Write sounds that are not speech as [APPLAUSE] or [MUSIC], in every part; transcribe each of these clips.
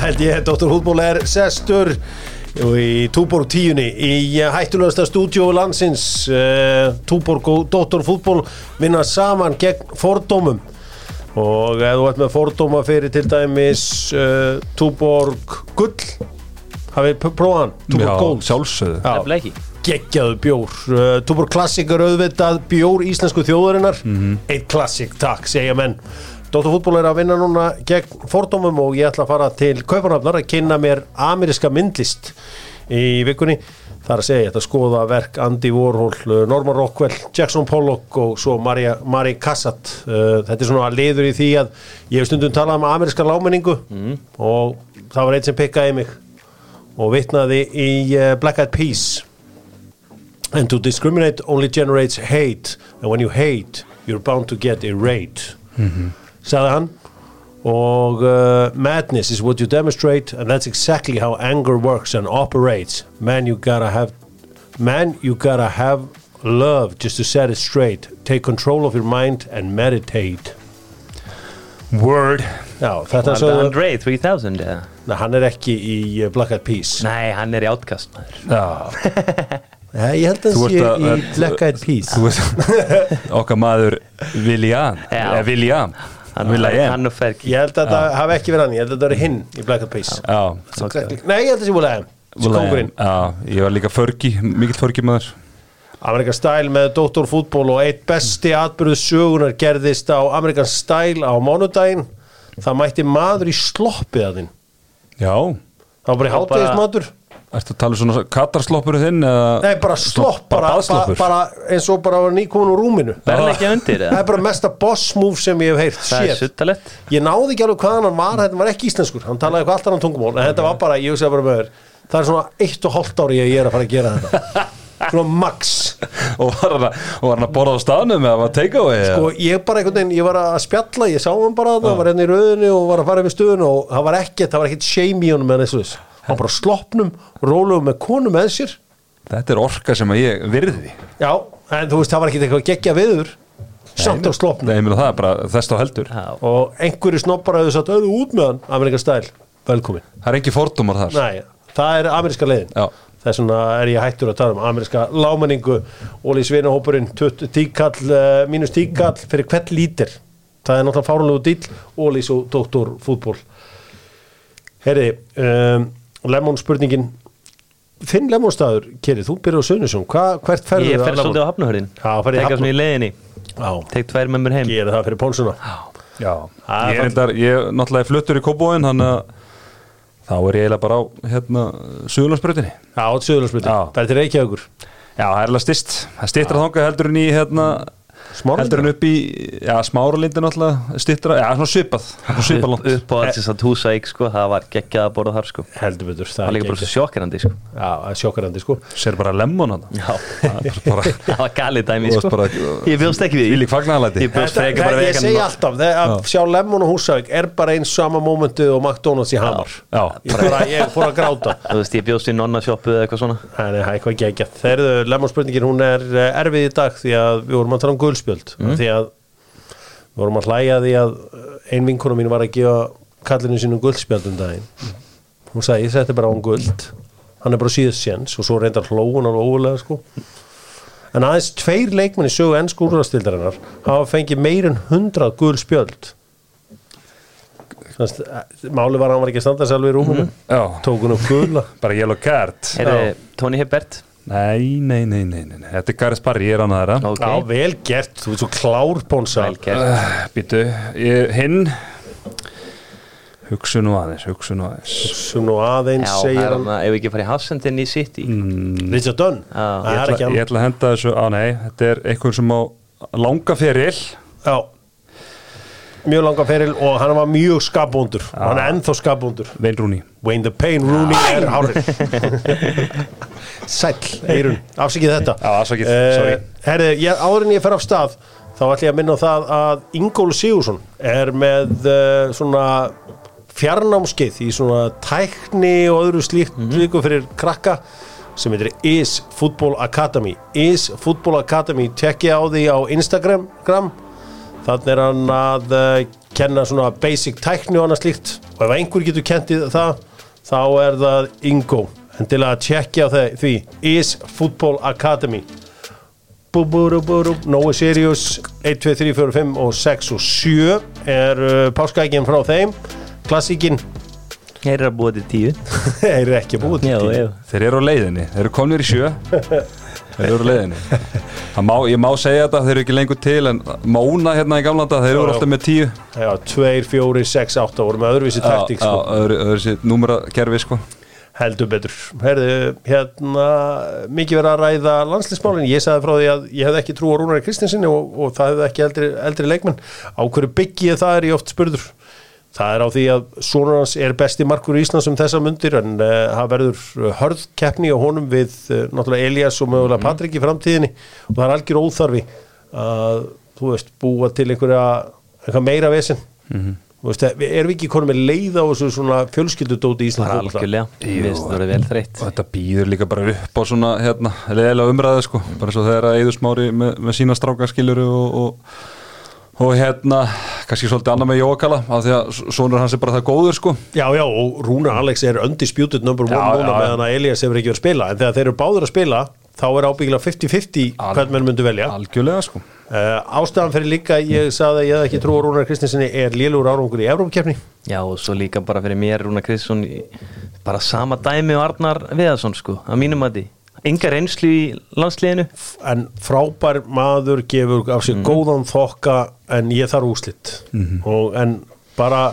held ég, Dr. Hútból er sestur í Túborg tíunni í hættulegasta stúdíu landsins uh, Túborg og Dr. Fútból vinna saman gegn fordómum. Og ef þú ert með fordóma fyrir til dæmis uh, Túborg Gull hafið prófaðan, Túborg Gold sjálfsögðu. Geggjaðu bjór. Uh, Túbor Klassik er auðvitað bjór íslensku þjóðarinnar. Eitt klassik, takk, segja menn Dóttar fútból er að vinna núna gegn fordómum og ég ætla að fara til Kaupanafnar að kynna mér ameríska myndlist í vikunni. Þar að segja, ég ætla að skoða verk Andy Warhol, uh, Norman Rockwell Jackson Pollock og svo Maria, Mari Kassat uh, þetta er svona liður í því að ég hef stundum talað um ameríska lámenningu og það var eitt sem pikkaði mig og vitnaði í uh, Black Eyed Peas. And to discriminate only generates hate. And when you hate you're bound to get irate sagði hann. Og uh, madness is what you demonstrate and that's exactly how anger works and operates. Man you gotta have man you gotta have love just to set it straight. Take control of your mind and meditate. Word. Já þetta Var svo Andre 3000 eða? Nei, hann er ekki í uh, Black Eyed Peas. Nei, hann er í [LAUGHS] Nei, ég held að það sé í Black Eyed Peas. Okkar maður William. Já. Eða William Hann, Will.i.am. hann og Fergie. ég held að það hafi ekki verið hann ég held að það er hinn í Black Eyed Peas. Nei, ég held að það sé Will.i.am Skóngurinn Já, ég var líka förgi, mikill förgi maður. Amerikan Style með Dr. Fútból og eitt besti atbyrðu sögunar gerðist á Amerikan Style á mánudaginn. Það mætti maður í sloppið að þinn. Já, það var bara í Já, bara- ertu að tala um svona katarsloppur þinn eða nei bara slopp, bara, bara, bara eins og bara var nýkomin úr rúminu. Verðin ekki undir það eða? er bara mesta boss move sem ég hef heyrt Það er suttalett ég náði ekki alveg hvaðan hann var þetta var ekki íslenskur, hann talaði eitthvað allt annan tungumál en þetta var bara, ég hugsaði bara með þér það er svona eitt og hálft ári að ég er að fara að gera þetta. [LAUGHS] Svona max. Og var hann að, og var hann að borða á staðnum eða var take away eða? sko ég bara einhvern veginn, ég var að spjalla ég sá hann bara það, var bara sloppnum róluðum með konu með sér. Þetta er orka sem að ég virði. Já, en þú veist, það var ekkert eitthvað geggja viður. Samt á sloppnum Nei, ég meina það er bara þess þá heldur. Já, og einhverju snobbar hafðu sagt, auðu út með hann Amerikan stæl, velkomin Það er ekki fordómar þar. Nei, það er ameríska leiðin. Já, þess vegna er ég hættur að tala um ameríska lámenningu Óli Svinahópurinn tíkall, uh, mínus tíkall fyrir hvert lítir. Það er náttúrulega fárunlegu dýll Ólís og doktor fútból Herri um, Lemon spurningin. Þinn lemonstaður, Keri, þú byrjar á Sunnusson hvert ferður Ég fer svolítið á hafnahörðin Já, ferð í Tekka Hafnarfjörð. svona í leiðinni. Já, Tek tvær með mér heim. Gera það fyrir Pólsuna. Já. Það Ég er endar, ég náttúrulega fluttur í Kóbóin þannig að þá er ég eiginlega bara á hérna Suðurlandsbrötinni Já, Suðurlandsbyrði, Já. það er til Reykjavíkur. Já, það er alveg stist Það stittra þangað heldur en í hérna heldur en upp í, já, smáralindi náttúrulega stittra, já, svona svipað [LAUGHS] svipað Upp, langt. upp á alls þess að húsæk sko Það var geggjað að borða þar sko. Heldur betur, Það var líka bara svo geggjað. sjokkerandi sko. Já, það er sjokkarandi sko. Sér bara lemon hann Já, Það er bara, [LAUGHS] það var galið dæmi sko. bara- Ég bjóst ekki við því. Því lík fagnaðalæti Ég Þetta- frekar bara við Ég segi alltaf, að sjá Lemon og Húsavík er bara eins sama mómentið og McDonalds í Hamar. Já, Ég, bara, ég fór að gráta. [LAUGHS] Þú veist, ég bjóst í nonna sjoppu eða eitthvað svona Hún eh, í dag því að við vorum að gulspjöld hlæja því að ein vinkona mín var að gefa kallinu sínum guldspjöld um daginn. Hún sagði, ég setti bara á hann guld. Hann er bara síðast séns og svo reyndar hlóun alveg ógulega sko. En aðeins tveir leikmenn í sögu ennsku úrvastildarinnar hafa fengið meir en hundrað guldspjöld. Þannig að máli var að hann var ekki að standa alveg í rúmunu já, tók hún upp gula. Bara yellow card. Er Tony Hibbert? Nei, nei, nei, nei, nei, nei. Þetta er Gareth Barry, ég er annað þeirra Ok, Já, vel gert, þú ert svo klár Ponsa. Vel gert. Uh, Býtu, ég, hinn. Hugsu nú aðeins, hugsu nú aðeins. Sem nú aðeins Já, það segir hann. að ef við ekki farið Hafsendin í City? Richard Dunn, Já. það Ég er ætla, að henda þessu, á nei, þetta er einhver sem á langa feril. Já Mjög langa feril og hann var mjög skapbúndur og hann er ennþá skapbúndur Vein Rúni Wayne the Pain Rooney er hárið. [LAUGHS] Sæll, Eirun, afsakið þetta. Já, afsakið, sorry. Herði, ég, áður en ég fer af stað þá ætla ég að minna á það að Ingól Sigursson er með uh, svona fjarnámskeið í svona tækni og öðru slíkt Mhm. líku fyrir krakka sem heitir Is Football Academy. Is Football Academy tekki á því á Instagram gram. Þannig er hann að uh, kenna svona basic tækni og annað slíkt. Og ef einhver getur kentið það þá er það Ingo. En til að tjekkja því. Is Football Academy. Bú, bú, bú, bú, bú, Nói Sirius 1, 2, 3, 4, 5 og 6 og 7 er uh, páskaækinn frá þeim. Klassíkin. Þeir eru að búa til tíu. [LAUGHS] Er ekki búið til Já, tíu. Þeir eru á leiðinni, þeir eru komnir í sjö [LAUGHS] Þeir eru má, Ég má segja þetta, þeir eru ekki lengur til en Móna hérna í gamlanda, þeir eru alltaf með tíu. Já, 2, 4, 6, 8 voru með öðruvísi taktík sko. öðru, öðru sér númera kerfi sko. Heldur betur. Herðu, hérna, mikið verið að ræða landslismálin, ég sagði frá því að ég hefði ekki trú á Rúnari Kristinsinni og, og það hefði ekki eldri, eldri leikmenn. Á hverju byggið það er ég oft spurður það er á því að sonur hans er besti markur í Íslands um þessa mundir en uh, það verður hörð keppni á honum við uh, náttúrulega Elias og mögulega Patrik í framtíðinni. Og það er algjör óþarfi að, þú veist, búa til einhverja meira vesen. Þú veist, við erum við ekki konum með leið á þessu svona fjölskyldudóti í Íslands algjörlega. Mér finnst það verið vel þreytt. og þetta býður líka bara upp á svona hérna, leðilega umræðu sko. Bara svo þegar að Eður Smári með, með sína stráka skiluru og, og, og hérna kannski svolítið annað með Jókala af því að sonur hans er bara það góður sko. Já, já, og Rúnar Alex er undisputed number one Já, núna meðan að Elias hefur ekki verið að spila. En þegar þeir eru báður að spila þá er ábyggilega 50-50 Al- hvern menn myndu velja. uh, algjörlega sko. Ástæðan fyrir líka, ég sagði að ég hefði ekki trú á Rúnar Kristinsinni er lélur árangur í Evrópkeppni Já, og svo líka bara fyrir mér Rúna Kristinsson í- bara sama dæmi og Arnar Viðarsson sko, að mínum að því Enga reynslu í landsliðinu? En frábær maður gefur af sér góðan þokka en ég þarf úslitt og en bara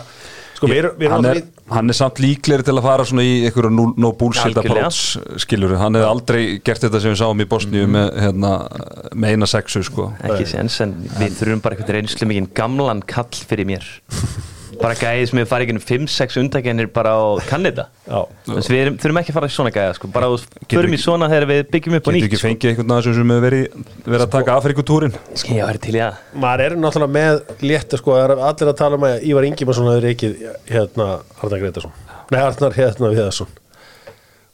sko, við erum, við erum hann, er, hann er samt líklegri til að fara svona í einhverju no, no bullshit approach skiluru, hann hefði aldrei gert þetta sem við sáum í Bosníu Mhm. með, hérna, með eina sexu sko. Ekki séns en við þurfum bara eitthvað reynslu mikið gamlan kall fyrir mér [LAUGHS] bara gæði sem við farið ekki um 5-6 undakennir bara á kannita Já. Þess við erum, þurfum ekki að fara í svona gæða sko. bara förum í svona þegar við byggjum upp á getur nýtt ekki sko. fengið einhvern veginn sem verið, verið að taka Afrikutúrin ég var til í að maður er náttúrulega með létta sko, það er allir að tala um að Ívar Ingimarsson hefur reikið hérna Arnar Gretarsson nei Arnar hérna Viðarsson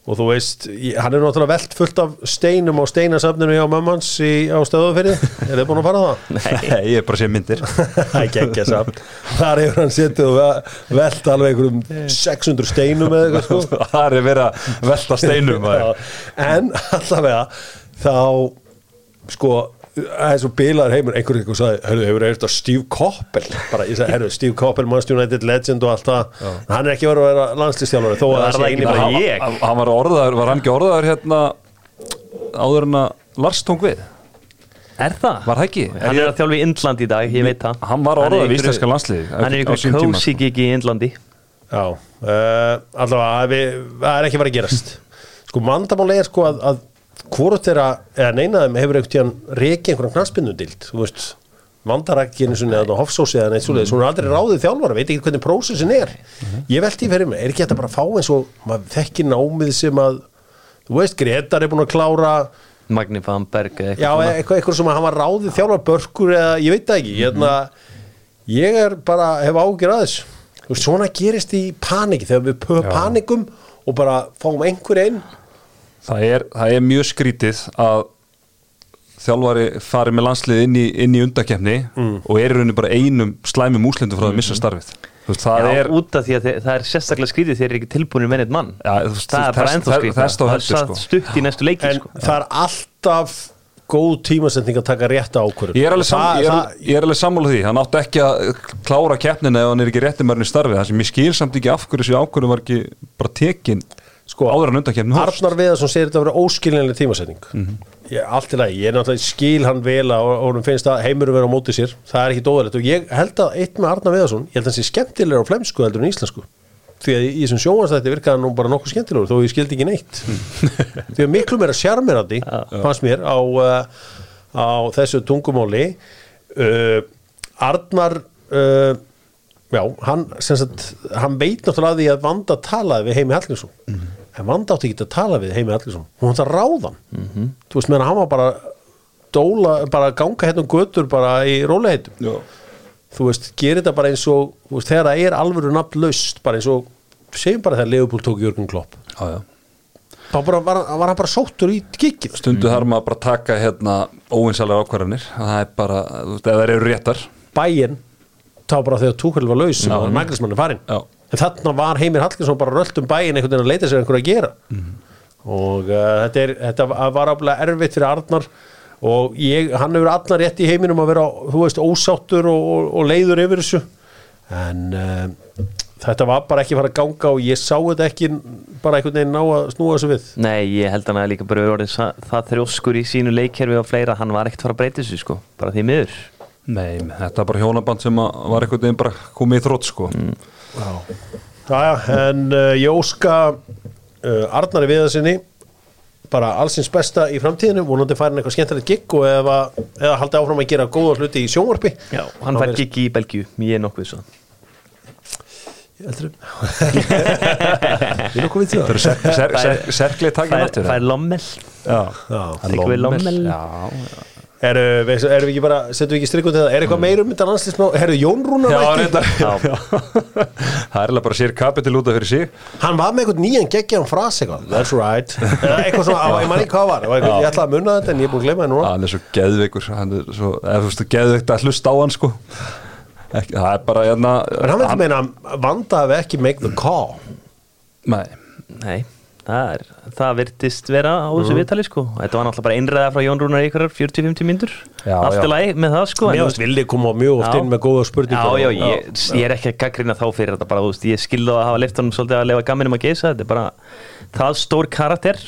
og þú veist, hann er náttúrulega velt fullt af steinum á steinasafninu hjá mammans í, á stöðuferði, er þið búin að fara það? Nei, ég er bara að sé myndir. [LAUGHS] Það er ekki samt þar hefur hann setið og ve- velt alveg einhverjum 600 steinum eða eitthvað sko. [LAUGHS] Það er verið að velta steinum en allavega þá sko það er svo bilaður heimur, einhver eitthvað sagði, hörru, hefur eitthvað þetta Steve Koppel? Bara, ég sagði, herru, Steve Koppel, Manchester United legend og allt það, hann er ekki verið að vera landslistjálfari, þó að það sé það eini bara ég? hann, hann var orðaður, var hann ekki orðaður hérna áður en að Lars tók við? Er það? Var það ekki? Hann er að þjálfa í Indland í dag, ég veit það. Hann var orðaður einhverju- íslenska landsliði Hann er cozy gig í Indlandi. Já, uh, allavega það er ekki verið að gerast. Sko, hvort þeirra, eða neinaðum hefur einhvern tíðan reiki einhverjum knarspinnudild þú veist, vandar ekki einu sinni eða hofsósi eða neitt svoleiðis, hún er aldrei ráðið þjálfara veit ekki hvernig prósessin er. Ég velti í fyrir mig, er ekki þetta bara að fá eins og maður þekki námið sem að þú veist, Gretar er búin að klára Magni Famberg eða já, svona. eitthvað, eitthvað sem að hann var ráðið þjálfara börkur eða ég veit það ekki hérna, ég er bara, hef ágjör aðeins þú veist, svona gerist í paniki þegar við pö panikum og bara fáum einhver einn það er, það er mjög skrítið að þjálfari fari með landslið inn í, inn í undakefni og er í rauninni bara einum slæmum úslindu frá að missa starfið. Þú veist, það Já, er út af því að þe- það er sérstaklega skrítið þeir eru ekki tilbúinir með neitt mann. Já, þú veist, það er bara ennþá skrítið. það er heldur, satt sko. stutt í næstu leiki en sko. það er alltaf góð tímasetning að taka rétta ákvörðun. Ég er alveg, sam, Það- ég er, það- ég er alveg sammála því, hann átti ekki að klára keppnina ef hann er ekki réttimærinn í starfi það sem ég skil samt ekki af hverju þessi ákvörðum var ekki bara tekin Sko, áður en hófst. Arnar Viðarsson segir þetta að vera óskilinlega tímasetning. Ég, allt í lagi, ég er náttúrulega skil hann vel að og hún finnst að heimur vera á móti sér. Það er ekki dóðalegt og ég held að eitt með Arnar Viðarsson, ég held að hann sé skemmtilegur á flemsku heldur en íslensku. Því að í þessum sjónvarsþætti virkaði hann nú bara nokkuð skemmtilegur þó ég skildi ekki neitt. [LAUGHS] Því að miklu meira sjarmirandi fannst mér á, uh, á þessu tungumáli. Uh, Arnar uh, já, hann, sagt, hann veit náttúrulega að því að Vanda talaði við Heimi Hallinsson en Vanda átti ekki að tala við Heimi Hallinsson hún átti að ráða hann. Þú veist, meðan hann var bara dóla, bara ganga hérna um götur bara í róliheitum Já. þú veist, gerir þetta bara eins og veist, þegar það er alvöru nafn laust bara eins og, segjum bara þegar Leopold tók Jörgen Klopp. Já, já. þá bara, var, var hann bara sóttur í kikkið Stundu þarf maður bara að taka hérna óvinsalega ákvarðanir. Það er bara, það eru réttar. Bæinn þá bara þegar Túkel var laus og Naglismann er farinn. Já. en þarna var Heimir Hallgrímsson bara rölt um bæinn einhvern veginn að leita sér einhverju að gera. Og uh, þetta, er, þetta var ábúinlega erfitt fyrir Arnar og ég, hann hefur allar rétt í heiminum að vera, þú veist, ósáttur og, og, og leiður yfir þessu. En uh, þetta var bara ekki fara að ganga og ég sá þetta ekki bara einhvern veginn ná að snúa þessu við. Nei, ég held hann að líka bara það þrjóskur í sínu leikkerfi og fleira, hann var ekkert fara að breyta þessu sko, bara því miður Nei, þetta er bara hjónaband sem að var einhvern veginn bara komið í þrótt sko. Jájá, en uh, ég óska uh, Arnari viðarsinni bara allsins besta í framtíðinu vonandi færin eitthvað skemmtilegt gigg og eða, eða haldi áfram að gera góða hluti í sjónvarpi Já, hann fær gigi í Belgíu, ég er nokkuð svo. Heldur [LAUGHS] Ég er nokkuð við Það eru það ser, ser, serklið Fær, aftur fær lommel. Já, Já. Tekur við lommel. Já, Erum við, erum við ekki bara, setjum við ekki strikk út í það? Er eitthvað meira um þetta landslismá? Herru, Jón Rúnar já Já. [LAUGHS] Það er alveg bara sér kapitil út af fyrir sig. Hann var með eitthvað nýjan geggjaðan frasi eitthvað. That's right. [LAUGHS] Eitthvað svona, á, ég man ekki hvað var. Það var eitthvað, Ég ætlaði að munna þetta en ég er búin að glemma það núna. Hann er svo geðveikur. Hann er svo, eða þú veist, geðveikt að hlusta á hann sko. Ekki, það er bara hérna En hann veit meina að Vanda hafi ekki make the call. Nei, Nei, það, er, það virtist vera á þessu viðtali sko. Þetta var náttúrulega bara einræða frá Jón Rúnar ykkur 40-50 myndur Allt í lagi með það sko varst villi koma mjög oft inn með góða spurningar Já, já, ég, ég er ekki að gaggrina þá fyrir þetta bara, veist, ég skilði að hafa leftunum svolítið að lefa gamminum að geisa, þetta er bara það stór karakter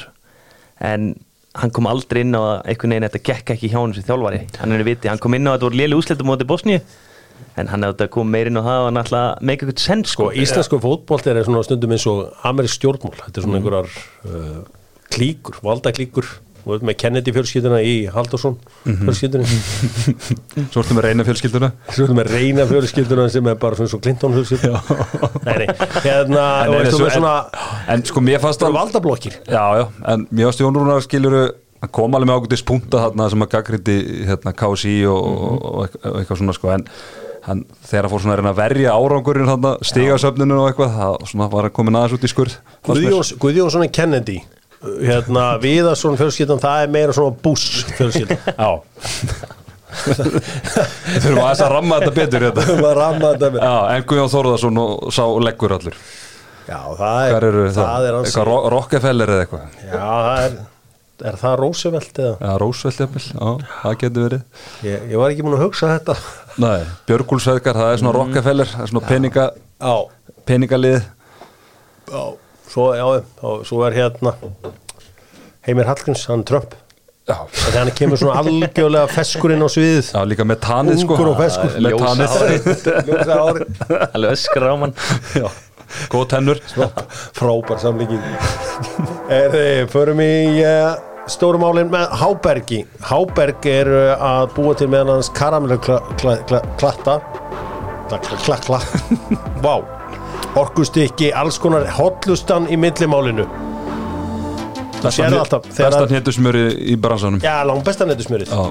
en hann kom aldrei inn á að einhvern veginn þetta gekk ekki hjá hann sem þjálfari. Hann er viti, hann kom inn á að þetta voru léli úslitum móti Bosníu en hann hefði þetta kom meir inn á það og hann ætla að meika eitthvað sens Sko, sko, íslensku fótbolt er svona stundum eins og amerísk stjórnmál, þetta er svona einhverjar uh, klíkur, valdaklíkur. Og við erum með Kennedy fjölskylduna í Haldursson fjölskyldunni, [LAUGHS] svo ertu með reyna fjölskylduna. Svo erum við reyna fjölskylduna sem er bara svona svo Clinton fjölskylduna. Nei, nei, hérna En, og en, svo, með svona en, en sko mér fannst svona hann valdablokkir. Já, já, en mér fannst Jón Rúnar skiluru hann kom alveg með ágætis punta þarna sem að gaggrindi hérna KSI og, og, og, eitthvað- og eitthvað svona sko. En hann, þegar hann fór svona að reyna að verja árangurinn þarna, stigasöfninu og eitthvað það svona var hann komin aðeins út í skurð Guðjónsson er Kennedy. Hérna, Viðarsson fjölskyldan það er meira svona Bush fjölskyldan [LAUGHS] Já. Þurfum aðeins að ramma þetta betur hérna. Maður ramma þetta með- Já, en Guðjón Þórðarsson og sá leggur allur. Já, það er, það? það er Eitthvað Ro- Rockefeller eða eitthvað? Já, það er Er það Roosevelt eða? Já, Rósveld jafnvel, já, það getur verið. Ég, ég var ekki múin að hugsa þetta Nei, Björgúlsveðgar, það er svona Rockefeller það er svona peninga, Já, peningalið. Já Svo, já, já, svo er hérna Heimir Hallgríms, hann Trump. Já, Þegar hann kemur svona algjörlega feskur inn á sviðið. Já líka með tanið sko. Ungur og feskur. Með tanið. Ljósa ári. Alveg öskra á mann. Já, góð tennur. Frábær samlíking. Er þið, förum í uh, stórumálin með Hábergi. Háberg er uh, að búa til meðan hans karamellu kla, kla, kla, klatta. Klakk, klakk, klakk [LAUGHS] Vá. Orkustykki, alls konar hotlustan í millimálinu. Það sér alltaf þegar Besta að- hnetusmjöri í bransanum. Já, langt besta netusmjörið Já,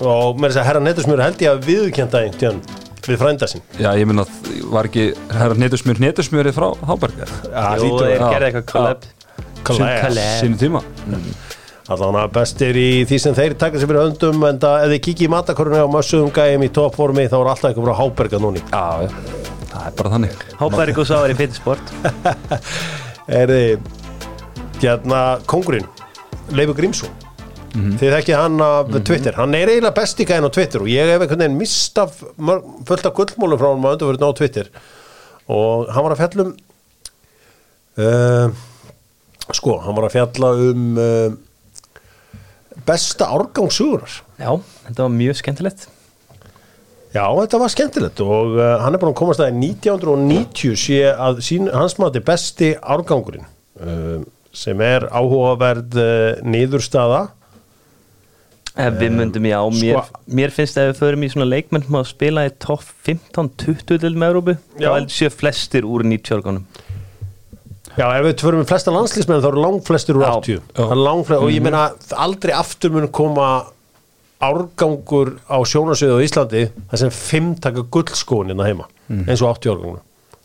og með þess að herra netusmjöri held ég að viðkjönda tíðan við frænda sinn. Já ég minna var ekki herra hnetusmjör hnetusmjörið frá Háberger Já, Jú, hlýtur þeir að- Já. gerði eitthvað collab. Sínu tíma. Allan að bestir í því sem þeir taka sér fyrir höndum en það, ef þið kikið í matakoruna og mössuðum gæjum í toppformi þá er alltaf eitthvað frá Háberga núni Já, já, það er bara þannig. Hápærik og Sáir í Fittisport [LAUGHS] Er þið hérna kongurinn Leifur Grímsson. Þið þekkið hann af Twitter. Hann er eiginlega besti gæðin á Twitter og ég hef einhvern veginn mist af mörg, fullt af gullmólum frá hann að undarverðin á Twitter. Og hann var að fjalla um uh, sko, hann var að fjalla um uh, besta árgangsugurar Já, þetta var mjög skemmtilegt. Já, þetta var skemmtilegt og uh, hann er búin að komast að í 1990 sé að sín, hans mati besti árgangurinn uh, sem er áhugaverð uh, niðurstaða. Ef við myndum, já, mér, sko- mér finnst ef við förum í svona leikmenn sem að spila í topp 15-20 til með Európu, þá held séu flestir úr 90 árganum. Já, ef við förum með flesta landslýsmenn þá eru langflestir úr Já. 80 Það er langflestir, og ég meina aldrei aftur mun koma árgangur á sjónasviðu á Íslandi þar sem fimm taka gullskóin hérna heima eins og 80 árganguna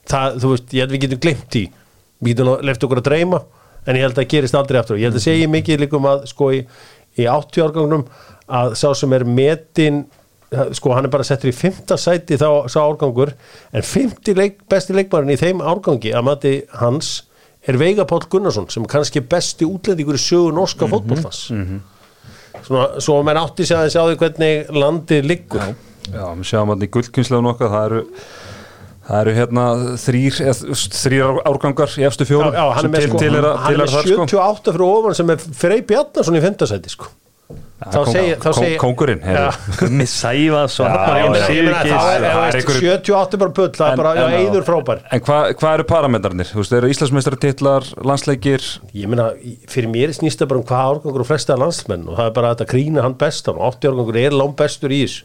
það, þú veist, ég held við getum glemt því. Við getum left okkur að dreyma en ég held að það gerist aldrei aftur. Ég held að segja mikið líkum að sko í, í 80 árgangunum að sá sem er metin sko hann er bara settur í fymta sæti þá sá árgangur en fymti leik, besti leikmarin í þeim árgangi að mati hans er Veiga Páll Gunnarsson sem er kannski besti útlendingur í sögu norska mm svona, svo menn átti sig aðeins á því hvernig landið liggur. Já, við sjáum að í gullkynslegun okkar það eru Það eru hérna þrýr, þrýr árgangar í efstu Já, fjórum já, hann er sko, er, að- hann til er er með þar sko. 78 fyrir ofan sem er Frey Bjarnason í fymtasæti sko. Þá segir [LAUGHS] meina, Sigurgeirs þá er- það er veist, einhverju- 78 er bara bull, það er bara, eiður frábær. En hvað hva eru parametrarnir? Þú veist, eru Íslandsmeistaratitlar, landsleikir? Ég meina, fyrir mér snýst það bara um hvað árgangur og flesta landsmenn og það er bara að þetta grína hann bestan og 80 árgangur er langt bestur í þess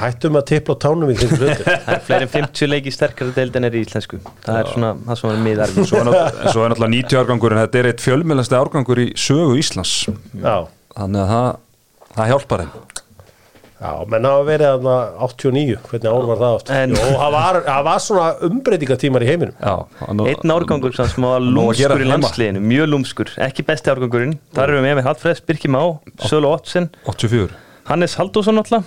Hættum að tipla á tánum í þeim hluti [LAUGHS] Það er fleiri en 50 leiki sterkara deild en er í íslensku. Það er svona það sem er miðar Svo er nátt- en svo er náttúrulega 90 árgangur en þetta er eitt fjölmjölasti árgangur í sögu Íslands. Já, Þannig að það, það hjálpar þeim. Já, menn hafa verið þarna 89, hvernig ár var það átt En- Jó, það var, það var svona umbreytingatímar í heiminum. Já, hann- Einn árgangur sem var lúmskur í heima. landsliðinu, mjög lúmskur. Ekki besti árgangurinn, þar erum við með Hallfreðs, Birki Má, Sölu Ottsen 84 Hannes Haldósson alltaf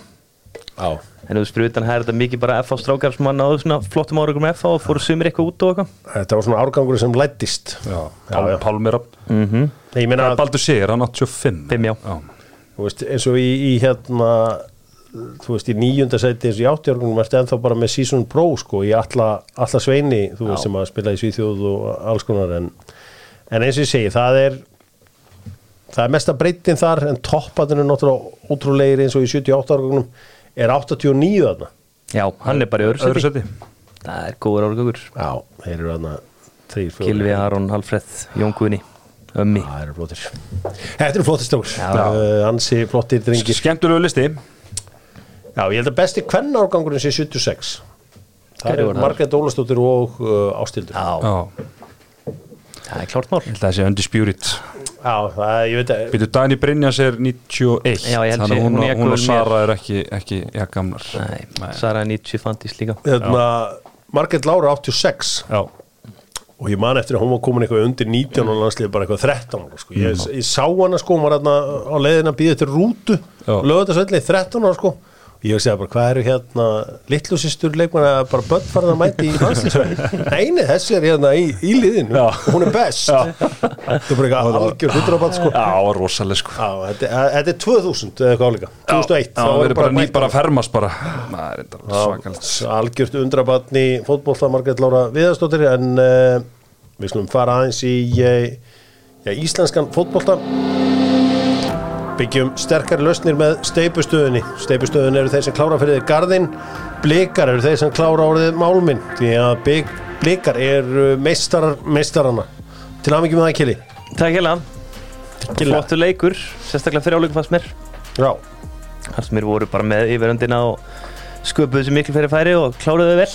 Já, En þú veist, fyrir utan það er þetta mikið bara FH strákar sem að náðu svona flottum árangum með FH og fóru sumir eitthvað út og eitthvað? Þetta var svona árgangur sem lættist Já, Já, já. Pálmir mm -hmm. Ég meina, Baldur Sigur, hann 85 Fimm, já. þú veist, eins og í, í hérna þú veist, í níunda sæti eins og í áttjörgunum ertu ennþá bara með season pro sko, í alla, alla sveini, þú veist, sem að spila í Svíþjóð og alls konar en, en eins og ég segi, það er það er mesta breytin þar en toppatin er náttúrulega ótrúlegir eins og í 78 árgunum er 89 þarna? Já, hann er bara í öðru Öðru seti Það er góður árgangur. Já, þeir eru þarna. Gilvi, Aron, Alfreð, Jón Guðni Ömmi. Það eru flottir. Þetta eru flottir stókur Já. uh, Ansi flottir drengir. Skemmtilegu listi. Já, ég held að besti kvennárgangurinn sé 76 Það er þar? Margrét Ólastóttir og uh, Ástildur Já, Já, það er klárt mál. Ég held að það sé undisputed Já, það er, ég veit að Býtu, Dani Brynjas er 91 Já, ég held Þannig sé- að hún, hún er hún og Sara er ekki, ekki ja, gamlar. Nei, Sara 90 fandist líka. Hérna, Margrét Lára 86 Já, og ég man eftir að hún var komin eitthvað undir 19 og landslið bara eitthvað 13 ára, sko. ég, ég sá hana sko, hún var hérna á leiðina að býða til rútu Já. lögðarsvelli 13 ára sko ég segja bara hvað eru hérna litlu sýstur leikmann að bara börn farið að mæti í landsliðsverði neini þessi er hérna í, í liðinu. Hún er best. Er bara eitthvað algjör hundrabatt sko. Já, rosaleg sko. Já, þetta, þetta er 2000 eða eitthvað álíka. 2001 Já, það verður bara ný mætt bara að fermast bara. Er algjört undrabatn í fótbolta Margrét Lára Viðarsdóttir en uh, við skulum fara aðeins í uh, já, íslenskan fótbolta byggjum sterkari lausnir með steipustöðunni steipustöðun eru þeir sem klára fyrir þið garðinn. Blikar eru þeir sem klára orðið málminn því að blik, blikar eru meistarar meistarana til aðmyggjum með það kili. Takk hella Killa. Flottur leikur, sérstaklega fyrir áleikum fannst mér. Já, sem mér voru bara með yfiröndina og sköpuðu þessu miklu fyrir færi og kláruðu þau vel.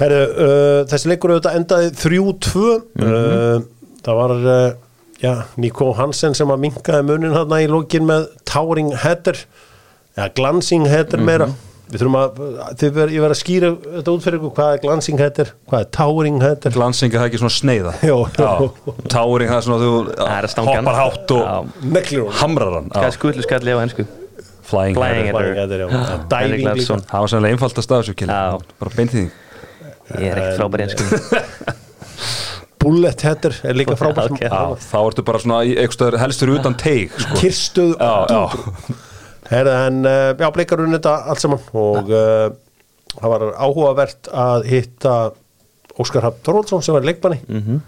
Herru, uh, þessi leikur auðvitað endaði 3-2 uh, það var uh, já, Nico Hansen sem að minkaði munin þarna í lókin með towering header eða glancing header meira við þurfum að, þið ver, ég verð að skýra þetta út fyrir ykkur, hvað er glancing header hvað er towering header Glansing það er ekki svona sneiða Jó, Táring það er svona þú Það er að hann. hoppar hátt og Já. hamrar hann Hvað er Já. skullu skalli á ennsku? Flying, Flying header. Towering header, já, Larsson. Það var sannlega einfaldast af þessu Já. Bara beintíðing Ég er ekkert frábær í ennsku [LAUGHS] bullet header er líka frábært Ok. Já, þá ertu bara svona eitthvað helstur utan teig sko. kirstuð en uh, já, blikar unni þetta allt saman og uh, það var áhugavert að hitta Óskar Hafn Þorvaldsson sem var leikmanni Mhm.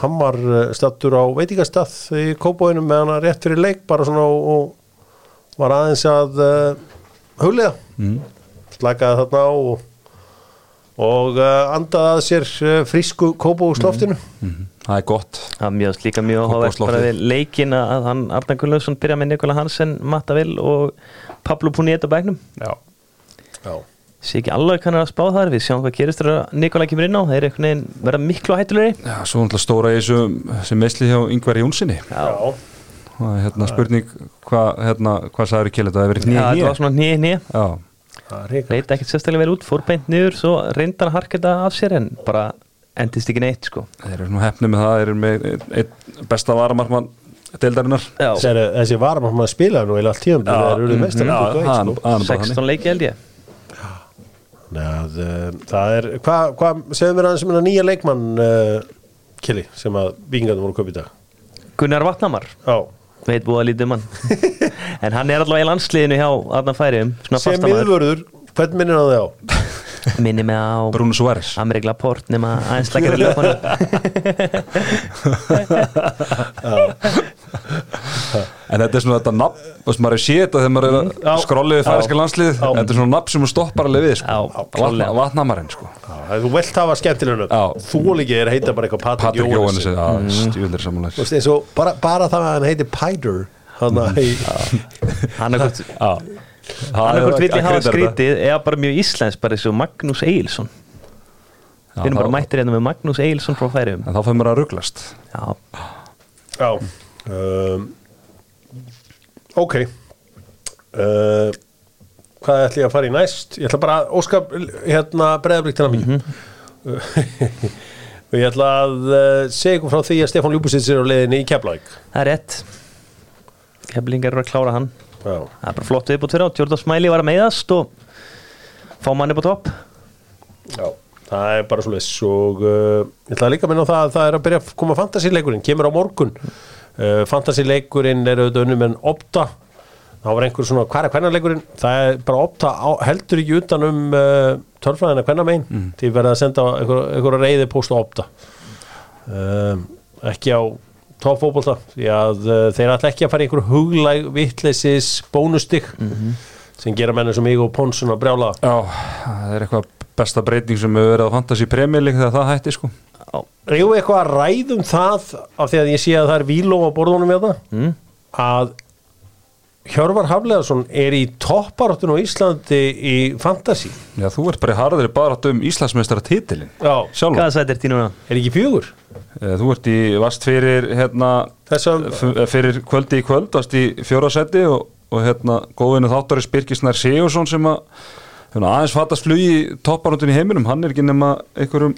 hann var uh, stattur á veitingastað í Kópóinum með hann rétt fyrir leik bara svona og, og var aðeins að uh, huglega mm. slakaði þarna á og, og uh, andaði að sér uh, frísku Kópósloftinu Mhm. það er gott. Það var mjög líka mjög áhugavert bara við leikin að hann Arnar Gunnlaugsson byrja með Nikola Hansen, Matta Vil og Pablo Puniet á bæknum Já, Já, sé ekki alveg hann er að spá þar við sjáum hvað gerist þegar Nikola kemur inn á þeir eru einhvern veginn verða miklu hættulegri. Já svo náttúrulega stóra í þessu sem meðsli hjá Yngvar Jónssoni já. Það er hérna spurning hvað hérna, hvað sagður í kili þetta hefur verið Já, nýja þetta var svona nýja það leit ekkert sérstaklega vel út, fór beint niður svo reyndar að harka þetta af sér en bara endist ekki neitt sko. Þeir eru nú hefnið með það þeir eru með einn besta varamarkmann deildarinnar. Já, Sér, þessi varum að spila nú eða allt tíum það eru mestar já, hann- hann er bara þannig. 16 leiki held ég. Nei, að, uh, það er hvað hva, segðu mér aðeins um hennar nýja leikmann uh, Kili sem að vikingarnir voru að köpa í dag. Gunnar Vatnamar, Já, veit búið að lítið um hann [LAUGHS] En hann er allavega í landsliðinu hjá Arna Færiðum Svona sem miðvörður hvern minnir hann þig á? [LAUGHS] Minni mig á Bruno Suárez Amerik Laporte nema aðeins lakar í löpunum [LAUGHS] En þetta er svona þetta nafn, þú veist maður er séð þetta þegar maður er að skrolla við færiska landslið Já. Þetta er svona nafn sem þú stoppar alveg við sko. Vatnamarinn sko. Já, þú vilt hafa skemmtilegnu Já. þú líka er heita bara eitthvað Patrik Jóhannes Mm. og bara, bara það að hann heiti Pider hann er hvort Hann er hvort vill ég hafa skrítið eða bara mjög íslensk bara og Magnús Egilson Við erum bara mættir hérna með Magnús Egilson frá Færiðum En þá fyrir maður að rugglast Já, Já um, Ok. Uh, Hvað ætla ég að fara í næst? Ég ætla bara að óska hérna breðablikt til að mín. Og [LAUGHS] ég ætla að uh, segja ykkur frá því að Stefán Ljúbusins er á leiðinni í Keflavík. Það er rétt Keflingar eru að klára hann. Já, Það er bara flott viðbútt fyrir á Jordan Smiley var að meiðast og fá manni på topp. Já Það er bara svo leys og uh, ég ætla líka að minna á það að það er að byrja að koma fantasíleikurinn, kemur á morgun. Uh, fantasíleikurinn er auðvitað unnum en opta. Þá var einhver svona, hvað er hvernarleikurinn? Það er bara opta á, heldur ekki utan um uh, tölfræðina hvernar megin mm. því verða að senda einhver, einhver reyði post á opta. Um, ekki á toppfóbolta því að uh, þeir ætla ekki að fara í einhver huglæg vittleisis bónustig sem gera menn sem mig og Ponsun að brjála. Já, það er eitthvað besta breyting sem hefur verið á Fantasí Premier League þegar það hætti sko. Ríðu eitthvað að ræðum það af því að ég sé að það er víló á borðunum með það mm. að Hjörvar Hafleðarsson er í topparáttun á Íslandi í fantasy Já, þú ert bara í harðri barátt um Íslandsmeistara titilin Já, Hvaða sætt er því núna? er ekki fjögur? Eh, Þú ert í, varst fyrir hérna f- fyrir kvöldi í kvöld varst í fjóra seti og, og hérna góðinu þáttaris Birgisnær Sigursson sem að hérna, aðeins fattast flugi í topparúndin í heiminum hann er ekki nema einhverjum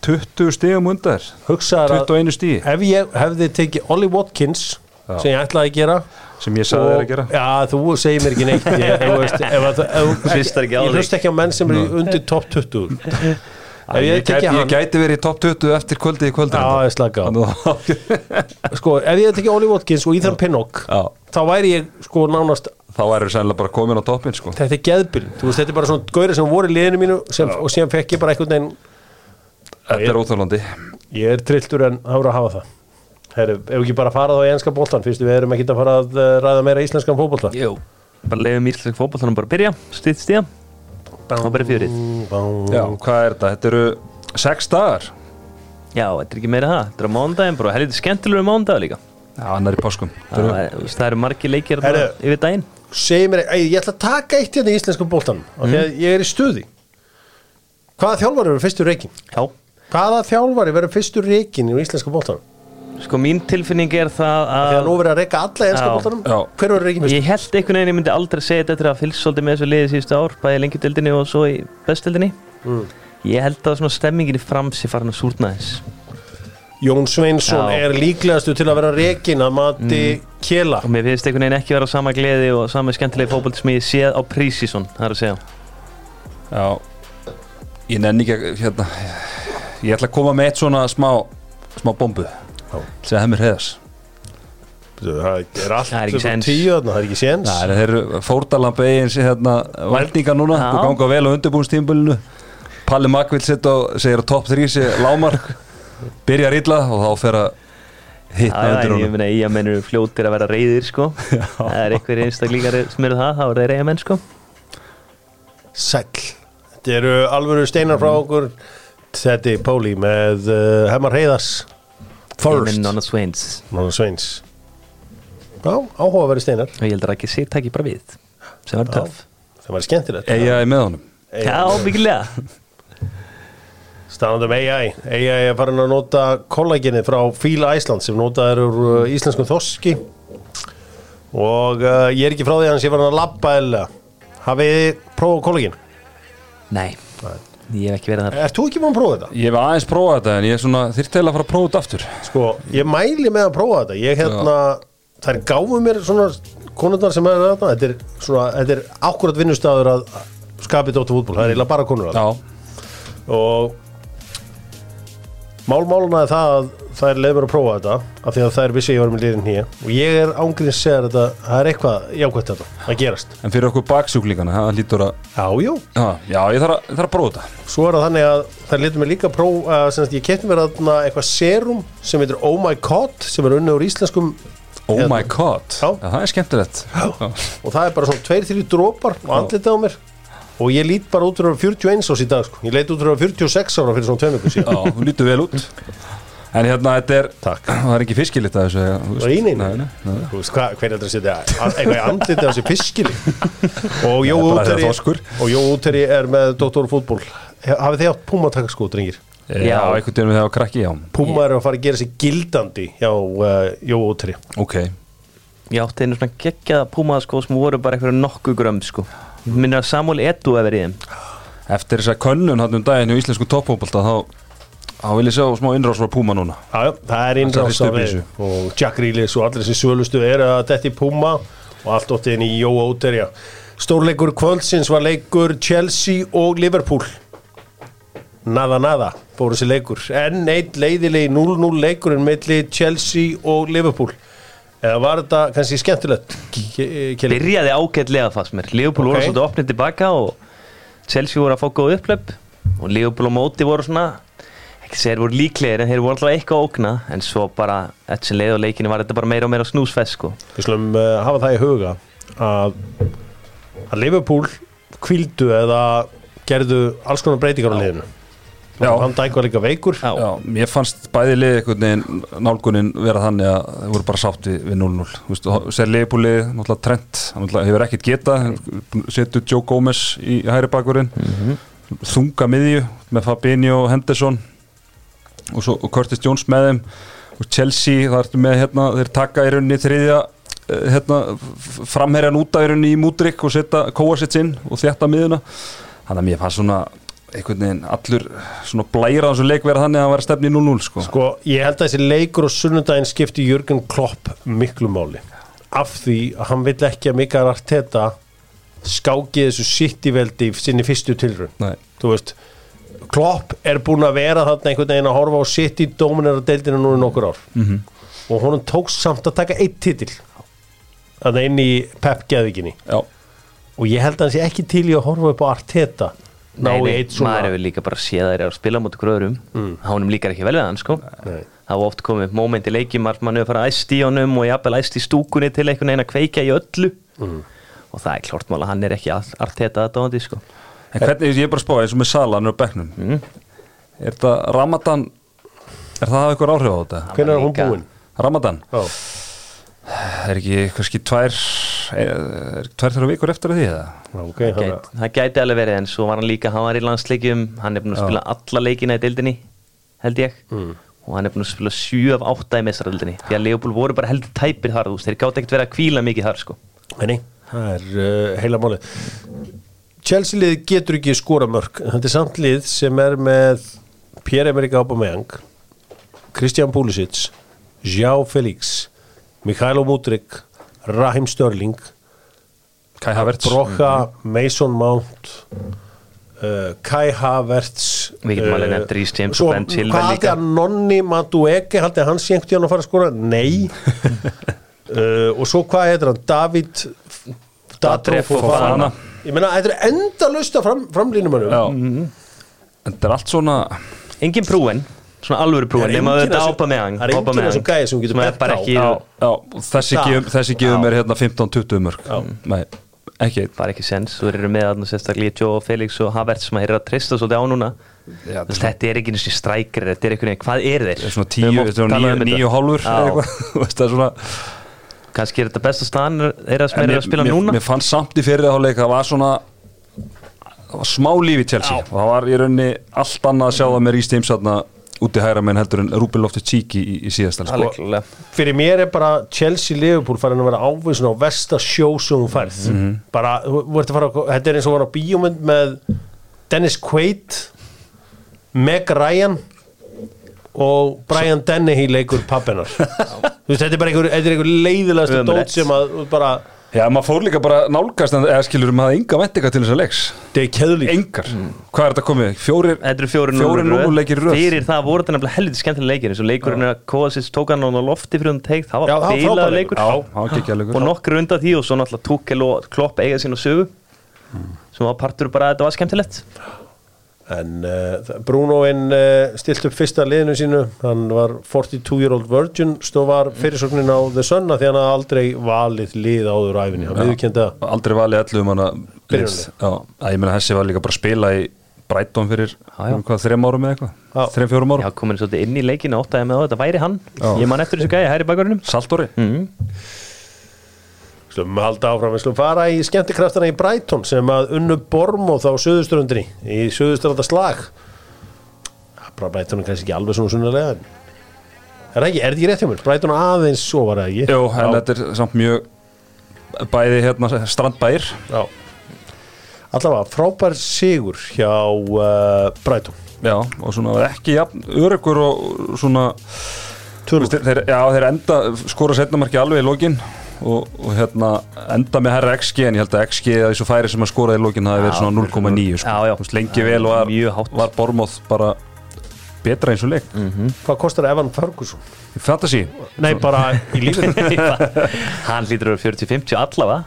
20 stigum undar hugsaðar að 21 stigi ef ég hefði tekið Ollie Watkins Já. sem ég ætlaði að gera sem ég sagði þér að gera. Já, þú segir mér ekki neitt. Ég, þú veist, ef, ef, Hlustar ekki Ég hlust ekki á menn sem eru undir top 20 Ef Ég, ég ég, gæti, ég gæti verið í top 20 eftir kvöldi í kvöldi ég Sko, ef ég hefði tekið Ollie Watkins og Ethan Pinnock þá væri ég sko nánast þá væri sennilega bara komin á toppin sko. þetta er veist, þetta er bara svona gauri sem voru í liðinu mínu sem, og síðan fekk ég bara veginn Þetta er óþjólandi ég er trilltur en það voru að hafa það Herru, ef ekki bara fara þá í enska boltan fyrst við erum ekki að fara að uh, ræða meira íslenskan fótbolta. Jú Bara leiðum íslensk fótballtanum bara að byrja. Stýtt stíða Og bara fjörið. Já, hvað er þetta? Þetta eru sex dagar. Já, þetta er ekki meira það. Þetta er á mándaginn bara Helviti skemmtilegur mánudag líka. Já, annar í páskum. Það er, það eru margir leikir bara Herru. yfir daginn. segi mér, ei, ég ætla að taka eitt hérna í íslenskan boltan mm. því að ég er í stuði. Hvaða þjálfari verður fyrstur reikin? Já. Hvaða þjálfari verður fyrstur reikin í íslenskan boltan? Sko mín tilfinning er það því að nú að verður að reika alla enska Já. hver verður reikin fyrstur? Ég held einhvern veginn ég myndi aldrei segja þetta eftir að fylgst svolítið með þessu liði síðustu ár Bæði lengjadöldinni og svo í bestdeldinni Mm. Ég held að svona stemmingin í frams er farin að súrna þess Jón Sveinsson Já. er líklegastu til að vera reikin að mati Kjela Og mér finnst einhvern veginn ekki vera á sama gleði og sama skemmtilegi fótbolti sem ég séð á prísísson Það er að ég ég sem hefur heiðas það er allt Það er ekki upp á séns. tíu þarna, það er ekki séns. Það er þeir fórtalamb eigin hérna, valdinga núna, Já. þú ganga vel á undirbúinstímbulinu Palli og segir að top 3 sé lámark byrjar illa og þá fer að hitna Já, já, undir en ég meina að mennur fljótir að vera reyðir sko. [LAUGHS] Það er einhverjir einstaklíkar sem eru það, þá er þeir reyða menn sko. Sæll. Þetta eru alvöru steinar frá okkur. Þetta er Póli með uh, Hemmar Heiðars Ég minn Nonna Swains. Mána Sveins Já, áhugaveri steinar. Og ég heldur ekki sér takki bara við sem var töff. Það var skemmtilegt. Er með honum. Já, byggilega Stannandum AI AI er farin að nota kollagenið frá Fíla Æsland sem notað er úr uh, íslenskum þoski og uh, ég er ekki frá því að hans ég var að labba eða hafið þið prófað kollagen? Nei, Ég hef ekki verið þar. Ert þú ekki búin að prófa þetta? Ég hef aðeins prófað þetta en ég er svona eiginlega að fara að prófa þetta aftur. Sko, ég mæli með að prófa þetta. Ég hérna, það er gáfu mér svona konundar sem er þetta Þetta er svona, þetta er akkurat vinnustæður að skapið dóttu fútból Það er eiginlega bara konur Já, og málmáluna er það að það er leið mér að prófa þetta af því að það er vissi ég var með liðin hér og ég er ángríns að segja þetta það er eitthvað jákvæmt þetta að gerast. En fyrir okkur baksjúklingana það lítur að, Já, jú, já, já ég þarf að, þarf að prófa þetta. Svo er það þannig að það letur mér líka að prófa að ég kefti mér þarna eitthvað serum sem heitir Oh My God sem er unnið úr íslenskum Oh Hérna. my god, Já. já, það er skemmtilegt. Og það er bara svona tveir, þrjú drópar og andlitið á mér. Og ég lít bara út úr 41 ás í dag sko. ég leit út úr 46 ára fyrir svona tveim ykkur síðan. Já, þú lítur vel út En hérna, þetta er Takk. [CLEARS THROAT] Það er ekki fiskilitt að þessu nei. nei, nei. Þú veist hvað, hver er þetta að setja eitthvað í andlitið á sér fiskili og Jó Það er Úteri þorskur. og Jó Úteri er með Dr. Fútból hafið þið átt Puma takk drengir Já, Já. einhvern veginn við það á krakki, já Puma er að fara að gera sig gildandi hjá uh, Jó Úteri Ok, Ég átti einu svona geggjaða púmaða sko sem voru bara eitthvað nokkuð grömm sko Minnir að Samuel Edu hefur verið í þeim eftir þess að könnun hann um daginn í íslensku toppfókbalta þá, þá vil ég sjá smá innrás frá Puma núna. Já, já, það er í við þessu. og Jack Reelis og allir þessi sölustu er að detti Puma og allt óttið inn í Jó Úteri Stórleikur kvöldsins var leikur Chelsea og Liverpool. Nada nada fór þessi leikur. Enn eitt leiðilegi 0-0 leikurinn milli Chelsea og Liverpool. Eða var þetta kannski skemmtilegt? Byrjaði ágætlega fannst mér. Leopold Ok. voru svolítið opnið tilbaka og Chelsea voru að fá góð upplöp. Og Leopold og Móti voru svona þeir voru líklegir en þeir voru alltaf eitthvað að ógna. En svo bara, eftir sem leið og leikinu var þetta bara meira og meira snúsfest sko. Við slum uh, hafa það í huga að, að Liverpool kvildu eða gerðu alls konar breytingar á liðinu. Dijk var líka veikur. Já. Já, mér fannst bæði lið einhvern veginn nálgunin vera þannig að þeir voru bara sátt við, við 0-0 Þú veist, og sér liðbúlið, náttúrulega Trent hann náttúrulega hefur ekkert geta setur Joe Gomez í hæri bakurinn þunga miðju með Fabinho og Henderson og, svo, og Curtis Jones með þeim og Chelsea, ertu með hérna, þeir taka í rauninni þriðja eh, hérna, framherjan út af í rauninni í Múdrik og setja Kovacic inn og þjætta miðuna þannig að mér fannst svona einhvern veginn allur svona blæra á þessu leik vera þannig að það var stefni í 0-0 sko. Sko, ég held að þessi leikur og sunnudaginn skipti Jörgen Klopp miklu máli af því að hann vill ekki að Mikael Arteta skáki þessu sitt-í-veldi í sinni fyrstu tilrun Nei. þú veist Klopp er búin að vera þarna einhvern veginn að horfa á sitt í dóminara deildina nú í nokkur ár -hmm. og honum tókst samt að taka eitt titil þannig inn í Pep geðvikinni Já, Mm. og ég held að hann sé ekki til í að horfa upp á Arteta ná í eitt maður svona hefur líka bara séð að þeir eru að spila mútið gröðurum mm. hánum líkar ekki vel við hann sko Nei. það var oft komið moment í leikjum að mann hefur farið æst í honum og jafnvel æst í stúkunni til einhvern veginn að kveikja í öllu og það er klart mál að hann er ekki allt þetta að dóndi sko en hvernig, ég er bara að spá eins og með Salan og Becknum mm. Er þetta Ramadan Er það að hafa eitthvað áhrif á þetta? hvernig er hún líka- búin? Ramadan, Já. er ekki kannski tvær er, er tvær þeirra vikur eftir að því eða? Já, ok, þannig að- Gæt, það gæti alveg verið en svo var hann líka hann var í landsleikjum, hann er búin að spila alla leikina í deildinni, held ég Mm. og hann er búin að spila 7 af 8 í mestaraldinni, því að Leopold voru bara heldur tæpir þar, þú veist, þeir gátt ekkert verið að kvíla mikið þar sko. Nei, nei, það er uh, heila máli Chelsea lið getur ekki skora mörg þetta er samt lið sem er með Pierre-Emerick Aubameyang Kristján Pulisic João Felix Mikhailo Mudrik Raheem Störling Kai Havertz Brocha, Mason Mount uh, Kai Havertz Við getum alveg nefnt Reece James og Ben Chilwell Hvað að Nonni Madueke haldið að hann sé einhvern tíðan að fara að skora? Nei uh, [LAUGHS] Og svo hvað heitir hann? David Dadre Fofana Fofana. Ég meina, þetta er enda lausta fram, framlínumannum Já, en þetta er allt svona Engin prúin, svona alvöru prúin, Það er nema enginn þetta ápa með hann það er þessu gæi sem getur sem er bent bara á. ekki, já, og þessi Dag. gefum, þessi gefum er hérna 15-20 mörg Nei, ekki einn bara ekki sens, þú eru með þarna sérstaklega Joe Felix og Havertz sem þeir eru að trista svolítið á núna Já, Þú veist, þetta er ekki og strækir, þetta er einhvern veginn, hvað er þeir? Það er svona Við höfum 10, oft þetta er talað svona um 9 þetta. og hálfur Já. eða eitthvað [LAUGHS] Þú veist, það er svona kannski er þetta besta staðan er að smera að spila mér, núna? mér fannst samt í fyrir áleik það var svona það var smá líf í Chelsea. Og það var í rauninni allt annað að sjá það með James þarna úti hæra menn heldur en Ruben Loftus Cheek í, í síðastal sko. Fyrir mér er bara Chelsea-Liverpool farin að vera ávísun á versta sjó sem hún færð. Bara, þú ert að fara, þetta er eins og var á bíómynd með Dennis Quaid Meg Ryan og Brian Dennehy leikur pappinar þetta er bara einhver, er einhver leiðilegast dót sem að bara Já, maður fór líka bara nálgast en eða skilur maður enga vendinga til þess að leiks. Þetta er keðlík Engar, hvað er þetta komið? Fjórir, Þetta eru fjóri Fjórir núlleikir í röð. Fyrir það voru þetta nefnilega helviti skemmtilega leikir eins og leikurinn að Kovacic tók hann á lofti fyrir hún teik það Já, var það var frábær leikur. leikur. Já, það var ekki og nokkur undan því og svo náttúrulega Tuchel og Klopp eiga sín og sögu sem var partur bara að þetta var skemmtilegt En uh, Brunoinn uh, stilt upp fyrsta liðinu sínu, hann var 42 year old virgin, stóð var fyrirsögnin á The Sun að því hann hafði aldrei valið lið áður æfinni, hann það. Aldrei valið allu um hana Byrjunarlið. Já, að ég meina þessi var líka bara að spila í Brighton fyrir Já, já. um hvað, þrem árum eða Já. eitthvað Þrem, fjórum Já, árum komin svolítið inn í leikinu áttaði með á þetta væri hann Já. Ég man eftir þessu gæði hæri bakverðinum Saltóri mm. Slum halda áfram, við slum fara í skemmtikraftana í Brighton sem að unnu Bormóð á Suðuströndri í Suðuströnda slag. Bara Brighton er kannski ekki alveg svona sunnulega, er það ekki, er þetta ekki rétt hjá mér? Brighton aðeins svo var það ekki? Jú, en þetta er samt mjög bæði hérna strandbæir Já. Allavega, frábær sigur hjá uh, Brighton. Já, og svona ekki jafn örugur og svona þeir, Já, þeir enda skora setnamarki alveg í lokin og, og hérna enda með herra XG en ég held að XG að þessu færi sem að skoraði í lokin hafi verið svona 0,9 sko. Lengi vel var, Mjög hátt. var Bormóð bara betra eins og leik Hvað kostar Evan Ferguson? Fantasy Nei, bara í [LAUGHS] lífinu. Hann lítur að vera 40-50 allavega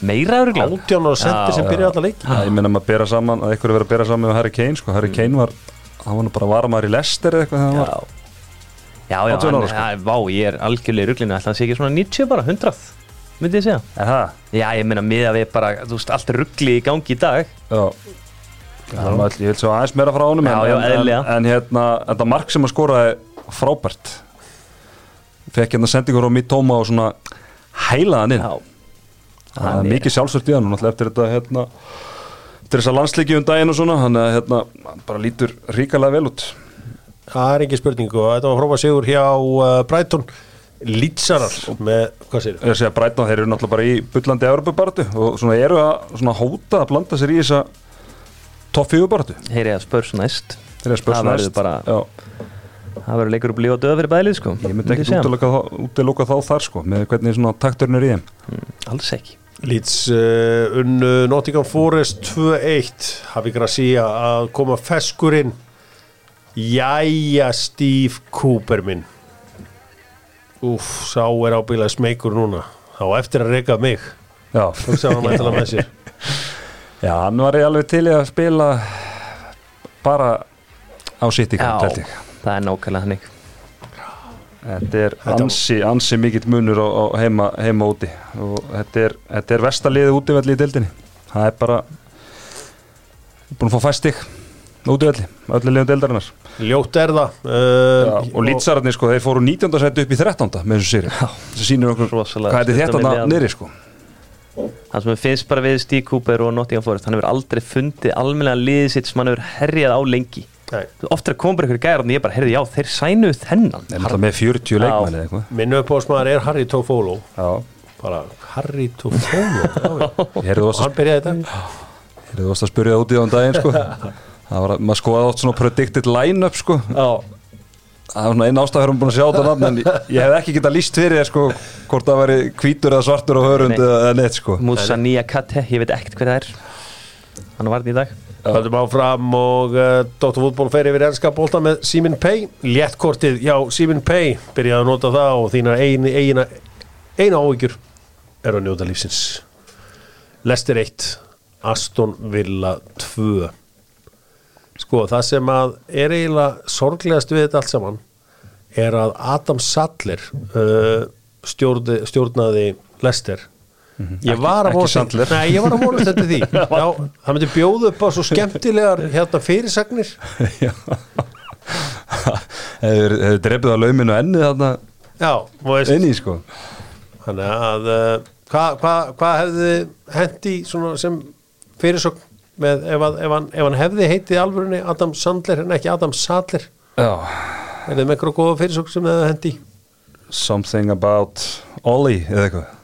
Meira öruglega 18 ára senti sem byrja alla leiki. Já, ég meina maður bera saman að eitthvað er verið að bera saman með Harry Kane sko. Harry Kane var, hann var bara varamæður í Leicester eða eitthvað þegar hann var Já, já, já 18 hann, ára, sko. ja, Vá, ég er algjörlega í ruglinu. Ætla hann sé ekki svona 90 bara, 100 Myndi ég segja. Er það? Já, ég meina miða við bara, þú veist, allt ruggli í gangi í dag. Já. Það er maður, ég vil svo aðeins meira frá honum Já, en, já, en, en, en hérna, þetta mark sem að skoraði frábært. Fekk hérna sendingur á mitt tóma og svona hælaðan inn. Já, það hann er mikið sjálfsvört í hann náttúrulega eftir þetta hérna eftir þessa landsleiki um daginn og svona. Hann hérna, hann bara lítur ríkalega vel út Það er ekki spurning og þetta var frábær sigur hjá uh, Brighton. Lítsarar með, hvað sér? ég segja Breitna, þeir eru náttúrulega bara í bullandi Európa-bartu og svona eru að svona hóta að blanda sér í þessa topp fjögubartu heyri að spörs næst. Þeir eru að spörsa Það verður næst. bara- Já. Það verður leikur upp líf og döð fyrir bæðlið, sko. Ég myndi ekki útiloka þá, þar sko með hvernig svona takturinn er í þeim. Alls ekki. Leeds uh, unnu Nottingham Forest 2-1 hafi Gracia að koma feskurinn Jæja Steve Cooper minn. Úf, sá er ábyggilega smeykur núna. Þá eftir að reyka mig. Já, þú sem hann ætla með sér. [LAUGHS] Já, hann var í alveg til í að spila bara á sitt í ég. það er nákvæmlega hannig Þetta er ansi, ansi mikill munur á, á heima, heima úti. Og þetta er, þetta er vestaliðið útivelli í deildinni. Það er bara búin að fá fæst stig útivelli, öllu liðum deildarinnar. Ljótt er það uh, Já, og lýtsararnir sko, þeir fóru 19. seti upp í 13. með þessu séri það sýnir okkur Rosalega hvað er þetta niðri sko. Það sem finnst bara við Steve Cooper og Nottingham Forest hann hefur aldrei fundið almennilega liðið sitt sem hann hefur herjað á lengi. Nei, Oft er að koma bara ykkur gæðar og ég bara, heyrði já, þeir sænuð þennan. Þeir eru alltaf með 40 leikmenn eða eitthvað. Minn uppáðsmaður er Harry Tofolo Já, bara Harry Tofolo og hann byrjaði þetta að spyrja [LAUGHS] það það var að, maður skoðaði oft svona predicted line-up sko. Já, það var svona einn ástæður búin að sjá þetta nafn en ég, hef ekki getað líst fyrir sko hvort það væri hvítur eða svartur á hörund Nei. eða, eða neitt sko. Musa Niakate, ég veit ekkert hver það er. Hann var þetta í dag. Höldum áfram og uh, Dr. Fútból fer yfir ennska bólta með Simin Pay Léttkortið, já, Simin Pay byrjaði að nota það og þína eina, eina, eina áhyggjur er að njóta lífsins. Lester 1 Aston Villa 2 Sko, það sem að er eiginlega sorglegast við þetta allt saman er að Adam Sattler uh, stjórnaði, stjórnaði Lester. Ég var að ekki vonast Sandler. Nei, ég var að vonast þetta því. [LAUGHS] Já, það myndi bjóða upp á svo skemmtilegar hérna fyrirsagnir. [LAUGHS] Hefur hefur drefið á lauminu ennið þarna? Já, inni sko. Þannig að uh, hvað hva, hva hefði hendi sem fyrirsögn með ef, að, ef, hann, ef hann hefði heitið alvörunni Adam Sandler en ekki Adam Sadler. Já, er þið með einhverja góða fyrirsögn sem hefði hendi something about Ollie eða eitthvað.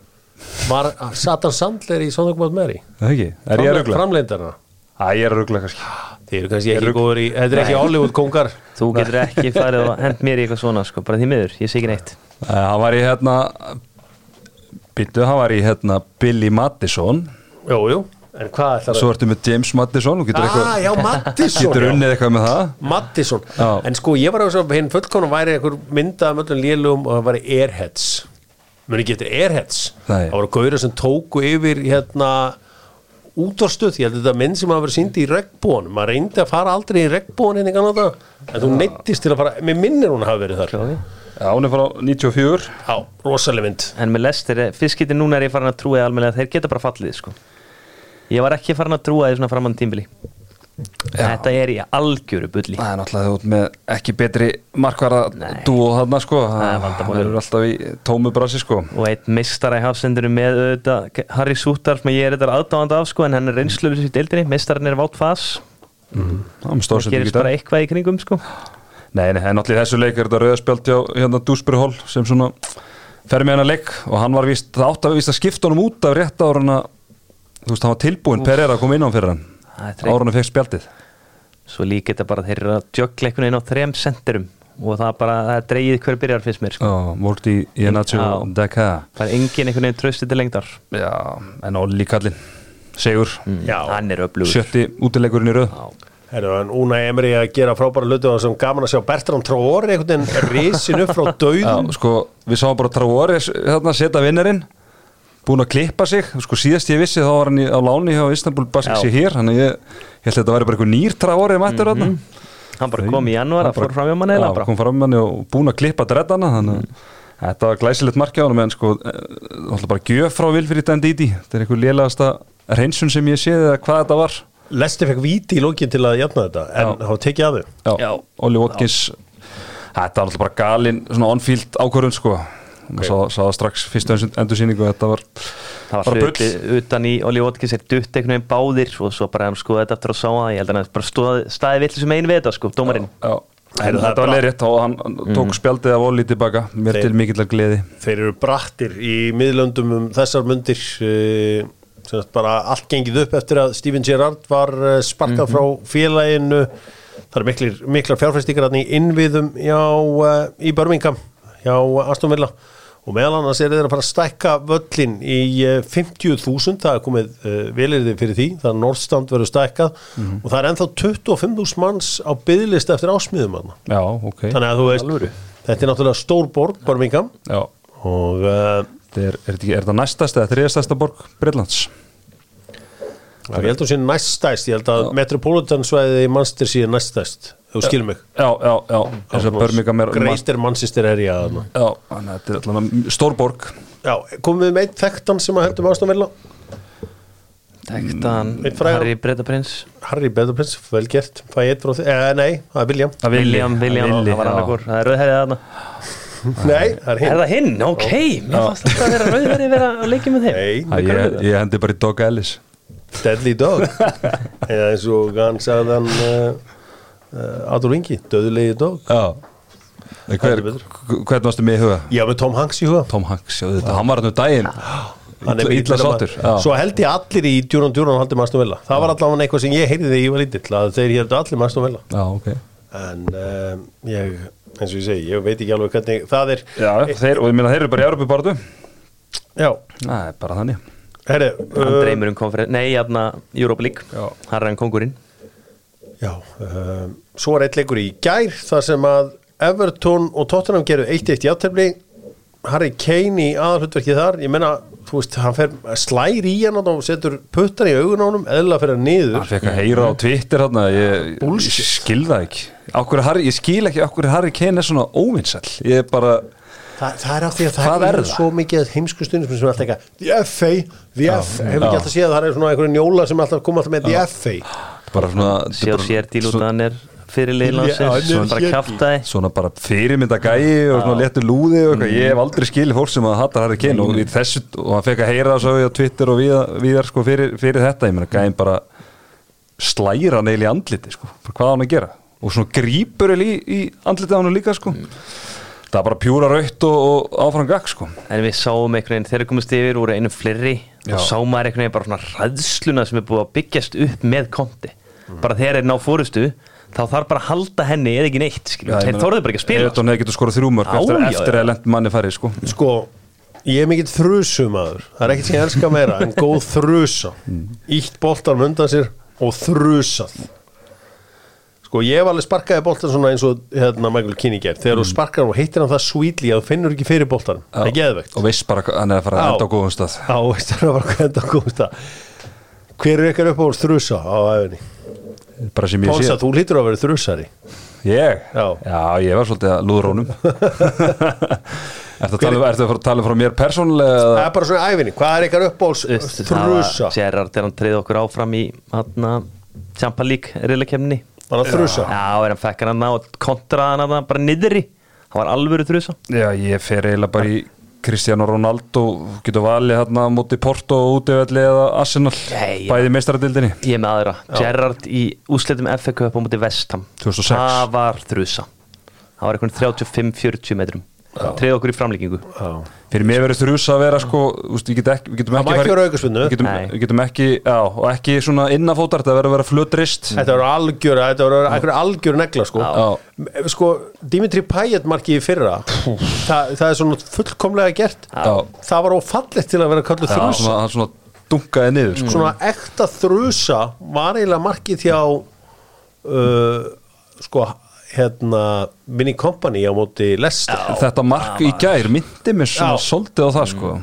Var Satan Sandler í Sonic Mode Mary? það ekki, er ég að ruggla? Framleindarna Æ, ég er að ruggla kannski. Þið eru kannski ekki góður í, þetta er ekki Hollywood kongar [LAUGHS] Þú getur ekki farið og hent mér í eitthvað svona sko, bara því miður, ég sé ekki neitt. Hann var í hérna Byttu, hann var í hérna Billy Madison. Jú, jú, en hvað ætlar Svo ertu með James Madison og getur, Ah, eitthvað, já, Mattisson getur unnið eitthvað með það? Mattisson, Já. en sko ég var að þess að hinn fullkona væri einhver myndað um öllum lélugum og það væri Airheads. Muni ekki eftir Airheads? Nei. það voru gauður sem tóku yfir hérna útvarstöð, ég held að þetta mynd sem hafa verið síndi í regnbúan, maður reyndi að fara aldrei í regnbúan hérna í Kanada, en þú neittist til að fara, mér minnir hún hafa verið þar. Já, hún er frá 94 Já, rosaleg mynd. En með Lester, fyrst getið núna er ég farin að trúa almennilega að þeir geta bara fallið sko. Ég var ekki farin að trúa því svona framann tímbili. Þetta er í algjöru bulli. Það er náttúrulega út með ekki betri markvara dúo þarna sko. Það er Það alltaf í tómu brasi sko. Og eitt mistara í hafsendur með auðvitað Harry Sútar sem ég er þetta aðdáðandi af sko, en hann er reynslur í deildinni, mistarinn er Vátt Það og stórsending í gerist bara eitthvað í kringum sko. Nei, nei, en í þessu leik er þetta rauðspjald hjá hérna Dúsbury Hall sem svona fer með hennar leik. Og hann var víst, það átti að víst að skipta honum út af rétt ára hann þú veist, hann var tilbúin Pereira að koma inn á hann fyrir hann. Það hann fekk spjaldið. Svo líka þetta bara þeir eru að jökla einhvern veginn á þrem senderum og það bara, það er dreigið hver byrjar fyrst mér sko. Já, Morty Iannaccio Já. Daka það er engin einhvern veginn tröstið til lengdar. Já, en Olli Kallin Sigur, Já. hann er öflugur. Sjötti útileikurinn í röð. Herru, en Una Emery að gera frábæra hluti og sem gaman að sjá Bertrand Traore einhvern veginn risin upp frá Já, dauðum sko, við sáum bara Traore hérna setja vinnarinn búin að klippa sig, sko síðast ég vissi þá var hann í, á láni hjá Istanbul Baskiksi Já. hér, þannig ég, ég held að þetta væri bara eitthvað nýr Traore mættur þarna. Hann bara kom í janúar að fór fram hjá mann eða Já, bara? kom fram manni og búin að klippa dreddana þannig að þetta var glæsilegt hann en sko, alltaf bara gjöf frá Vilfrið Dendíti, þetta er einhver lélegasta reynsun sem ég séð eða hvað þetta var. Lesti fekk víti í lókin til að jafna þetta en þá tekið að þau. Olli Watkins þetta var alltaf bara galin svona on-field ákvörðun sko maður sá, sá það strax fyrstu endursýningu þetta var það var hluti utan í Olli Watkins er dutt einhvern veginn báðir og svo bara hann skoði þetta eftir að sá það ég held að hann bara stóð, staði vill sem einu við þetta sko, dómarinn. Já, þetta var bara- leiðrétt og hann tók spjaldið af Olli tilbaka. Mér Þeir- til mikillar gleði. Þeir eru brattir í miðlöndum um þessar mundir sem sagt bara allt gengið upp eftir að Steven Gerrard var uh, sparkað frá félaginu. Það eru miklir, miklar fjárfæstingar í innviðum hjá, uh, í Birmingham hjá Aston Villa og meðal annars er þeir að fara að stækka völlin í uh, 50.000 það er komið uh, velirði fyrir því það er Northstand verður stækkað. Og það er ennþá 25.000 manns á byðlist eftir ásmiðum hann Já, ok. Þannig að þú veist, Alvöru. þetta er náttúrulega stór borg Birmingham. Já, og uh, er, er, er þetta næstast eða þriðastasta borg Breitlands ég held að hún sé næststæst, ég held að Metropolitan svæðið í Manchester sé næststæst þú skilur mig. Já, já, já, þess að Birmingham er Greater Manchester er ég að Já, þannig að þetta er allavega stór borg Já, komum við með þekktan sem að heldum Aston Villa? Þekktan Harry Bretaprins Harry Betterpins, vel gert. Fæ ég eitt frá því, eh, nei, það er William. Er. William, William, Willi, það var annarkur það er rauðherrið þarna. [LAUGHS] Nei, það er Er hinn það hinn? Ok, mér fannst þetta að vera rauðherrið vera að leikja með þeim. Nei, Æ, ég, ég hendi bara í Dog Ellis. Deadly Dog. [LAUGHS] Eða eins og hann sagði hann uh, uh, Adur Ingi, döðulegi dog. Já. Hver. Hvern varstu með í huga? Já, með Tom Hanks í huga. Tom Hanks, já þetta, hann var hann um daginn. [GASPS] Er maður. sáttur. Svo held ég allir í Djúran Djúran haldið með Aston Villa Það var allavega eitthvað sem ég heyrði þegar ég var lítill að þeir hérðu allir með Aston Villa já, ok. En um, ég, eins og ég segi ég veit ekki alveg hvernig það er. Já, þeir, og ég meina þeir eru bara í Európa barðu já, Það er bara þannig. Herri Hann uh, dreymur um konferens Nei, jafna Europa League. Já. Hann hann kongurinn já, um, svo er eitt leikur í gær þar sem að Everton og Tottenham gerðu 1-1 í aðtefli Harry Kane í aðalhutverkið þar. Ég menna, þú veist, hann fer slæri í hann og setur puttan í augun á honum eðla fyrir hann niður. Hann fekk að heyra á Twitter hann ég, ég Bullshit. skil það ekki. Akkur Harry, Ég skil ekki okkur Harry Kane er svona óvinnsall Ég er bara Þa, það er af því að það er er það? svo mikið heimsku stundum sem er alltaf eitthvað The FA, The FA, hefur ekki alltaf séð að það er svona einhverju njóla sem alltaf koma alltaf með The FA bara svona bara sér til út að hann er hann er landsins Bara kjaftaði Svona bara fyrirmynda gæi og svona léttur lúði og eitthvað. Ég hef aldrei skilið fólk sem að hattar Harry Kane og, í þessu, og hann fekk að heyra það svo á Twitter og víðar, víðar sko, fyrir, fyrir þetta. Ég meina gæin bara slæra neil í andliti sko. Bara hvað á hann að gera? Og svona grípur í, í andliti á hann líka sko. það er bara pjúra raut og, og áfram gag sko. En við sáum einhvern veginn Þegar komist yfir úr einu fleiri Já. og sá maður einhvern veginn bara svona ræðsluna sem er búið að byggjast upp með konti bara þegar þeir ná fórustu þá þarf bara að halda henni eða ekki neitt þeir þorðu bara ekki að spila. Evertón hefði getur skorað þrjúmörk eftir, já, eftir já. að lent manni færi sko. Sko, ég er mikill þrusumadur Það er ekkert sem ég elska meira en góð þrusa. Ítt boltan undan sér og þrusað. Sko, ég hef alveg sparkaði boltan svona eins og hérna Michael Kinney gerð Þegar þú sparkar hann og hittir hann það sweetly að þú finnur ekki fyrir boltan Það er geðvegt og veist bara að hann er að fara að enda á góðum stað. Já, veist það var hvað enda góðst að Hver er ykkar upp á þrusa á æfinni? Bara sem ég sé. þú lítur að vera þrusari. Ég? Já. ég var svolítið að lúður honum. [LAUGHS] Ertu að tala, um- ertu að fara að tala frá mér persónulega Það er bara svona æfinni, hvað er ykkar upp á Veist, það þrusa? var Gerrard þegar hann treyði okkur áfram í hana, Champa League riðleikemni Bara þrusa? Já, og hann fekk hann að kontraði hann að bara niðri. Hann var alvöru þrusa. Já, ég fer eiginlega bara í Cristiano Ronaldo getur valið hérna móti Porto og útivelli eða Arsenal Nei, já. bæði meistaradildinni Ég er með aðra, Gerrard í úslitum FA Cup á móti Vestham. 2006. Það var þrusa Það var eitthvað 35-40 metrum Treyði okkur í framlíkingu Já. Fyrir mér verður þrjus að vera sko úst, við, get ekki, við getum ekki við getum, við getum ekki, já, og ekki svona innafótar þetta verður að vera flutrist Þetta algjör, þetta voru einhver algjör negla sko. Sko Dimitri Payet markið í fyrra það, það er svona fullkomlega gert. Já. það var ófallegt til að vera kallu þrusa. svona, svona dunkaði niður sko. svona ekta þrusa var eiginlega markið hjá uh, sko hérna Mini Company á móti Lester þetta mark í gær myndi mér svona Já. svolítið á það sko.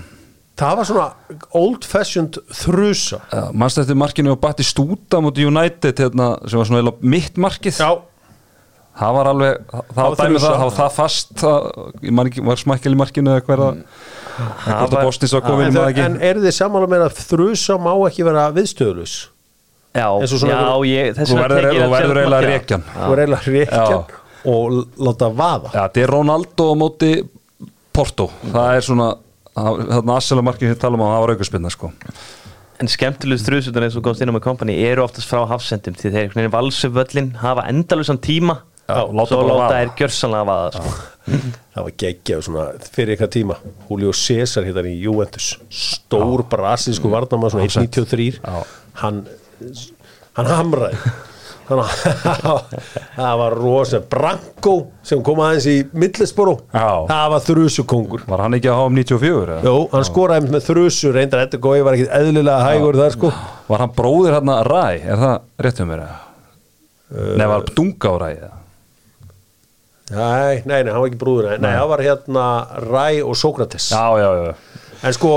Það var svona old fashioned þrusa. Já, mannst eftir markinu og bætti stúta múti United hérna, sem var svona mitt markið? Já, það var alveg, það, það var það, það var það fast það, ég man ekki, var smakkel í markinu eða hverða komin en, eru þið sammála með að þrusa má ekki vera viðstöðlus Já, já ég, þess þú vegna verður, tek ég þú að verður eiginlega rekjan. Þú er eiginlega reykjan og láta vaða. Já, þetta er Ronaldo á móti Porto, það er svona þarna sem við talum á, það var aukarspinna sko. En skemmtilegu þrjusutan eins og góðst inn á með kompani eru oftast frá hafsendum því þeir einhvern veginn valsu völlin hafa endalusan tíma Já, láta svo láta er gjörsanlega vaða sko. það var geggjað svona fyrir eitthvað tíma. Julio César hittar í Juventus stór brasísku varnama svona 1.93 Já. hann hann hamraði [LAUGHS] það var rosa Branko sem kom aðeins í Millisboró, Já. það var þrusukongur Var hann ekki að hafa um 94? Eða? Jó, hann skoraði með þrusu reyndar þetta gói var ekkit eðlilega hægur þar sko Var hann bróðir hann að ræ? Er það rétt um mér? Uh, Nei, var dunga á ræ? eða? Nei, nei, nei, hann var ekki brúður Nei, það var hérna Ræ og Sókrates Já, já, já En sko,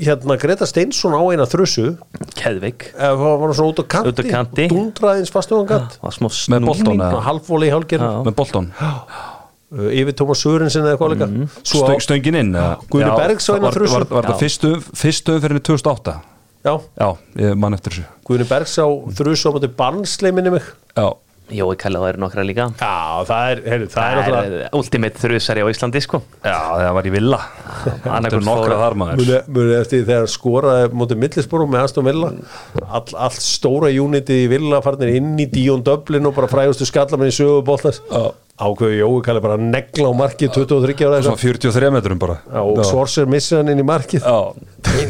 hérna Greta Steinsson á eina þrusu Keðvik eða var var svona út á kanti, Út á kanti. dundraði eins fast um hann kant var smá Með boltón, snúning eða? halvvóli í hálgerð Já. Með boltón uh, yfir Tómas Sörensen eða hvað líka Svo Stöng, Stöngin inn? eða? Guðni Já, Bergs á eina var- þrusu. Var, var Já. það fyrstu, fyrstu umferðinni 2008? já, Já, ég man eftir þessu Guðni Bergs á þrusu á móti barnsleiminni mig Já, Jói Kalli það eru nokkra líka. Já, það er, heyrðu, það er Það er ultimate þrjusari á Íslandi sko. Já það var í villa. Nokkra þar maður. Muni eftir þegar hann skoraði móti Millisborum með Aston Villa. All, all stóra unitið í Villa farnir inn í Díón Dublin og bara frægustu skallamenn í sögu bóltars ákveðu Jói kalli bara negla á markið 23 ára Svona 43 metrum bara. Já, og Svorser missa hann inn í markið.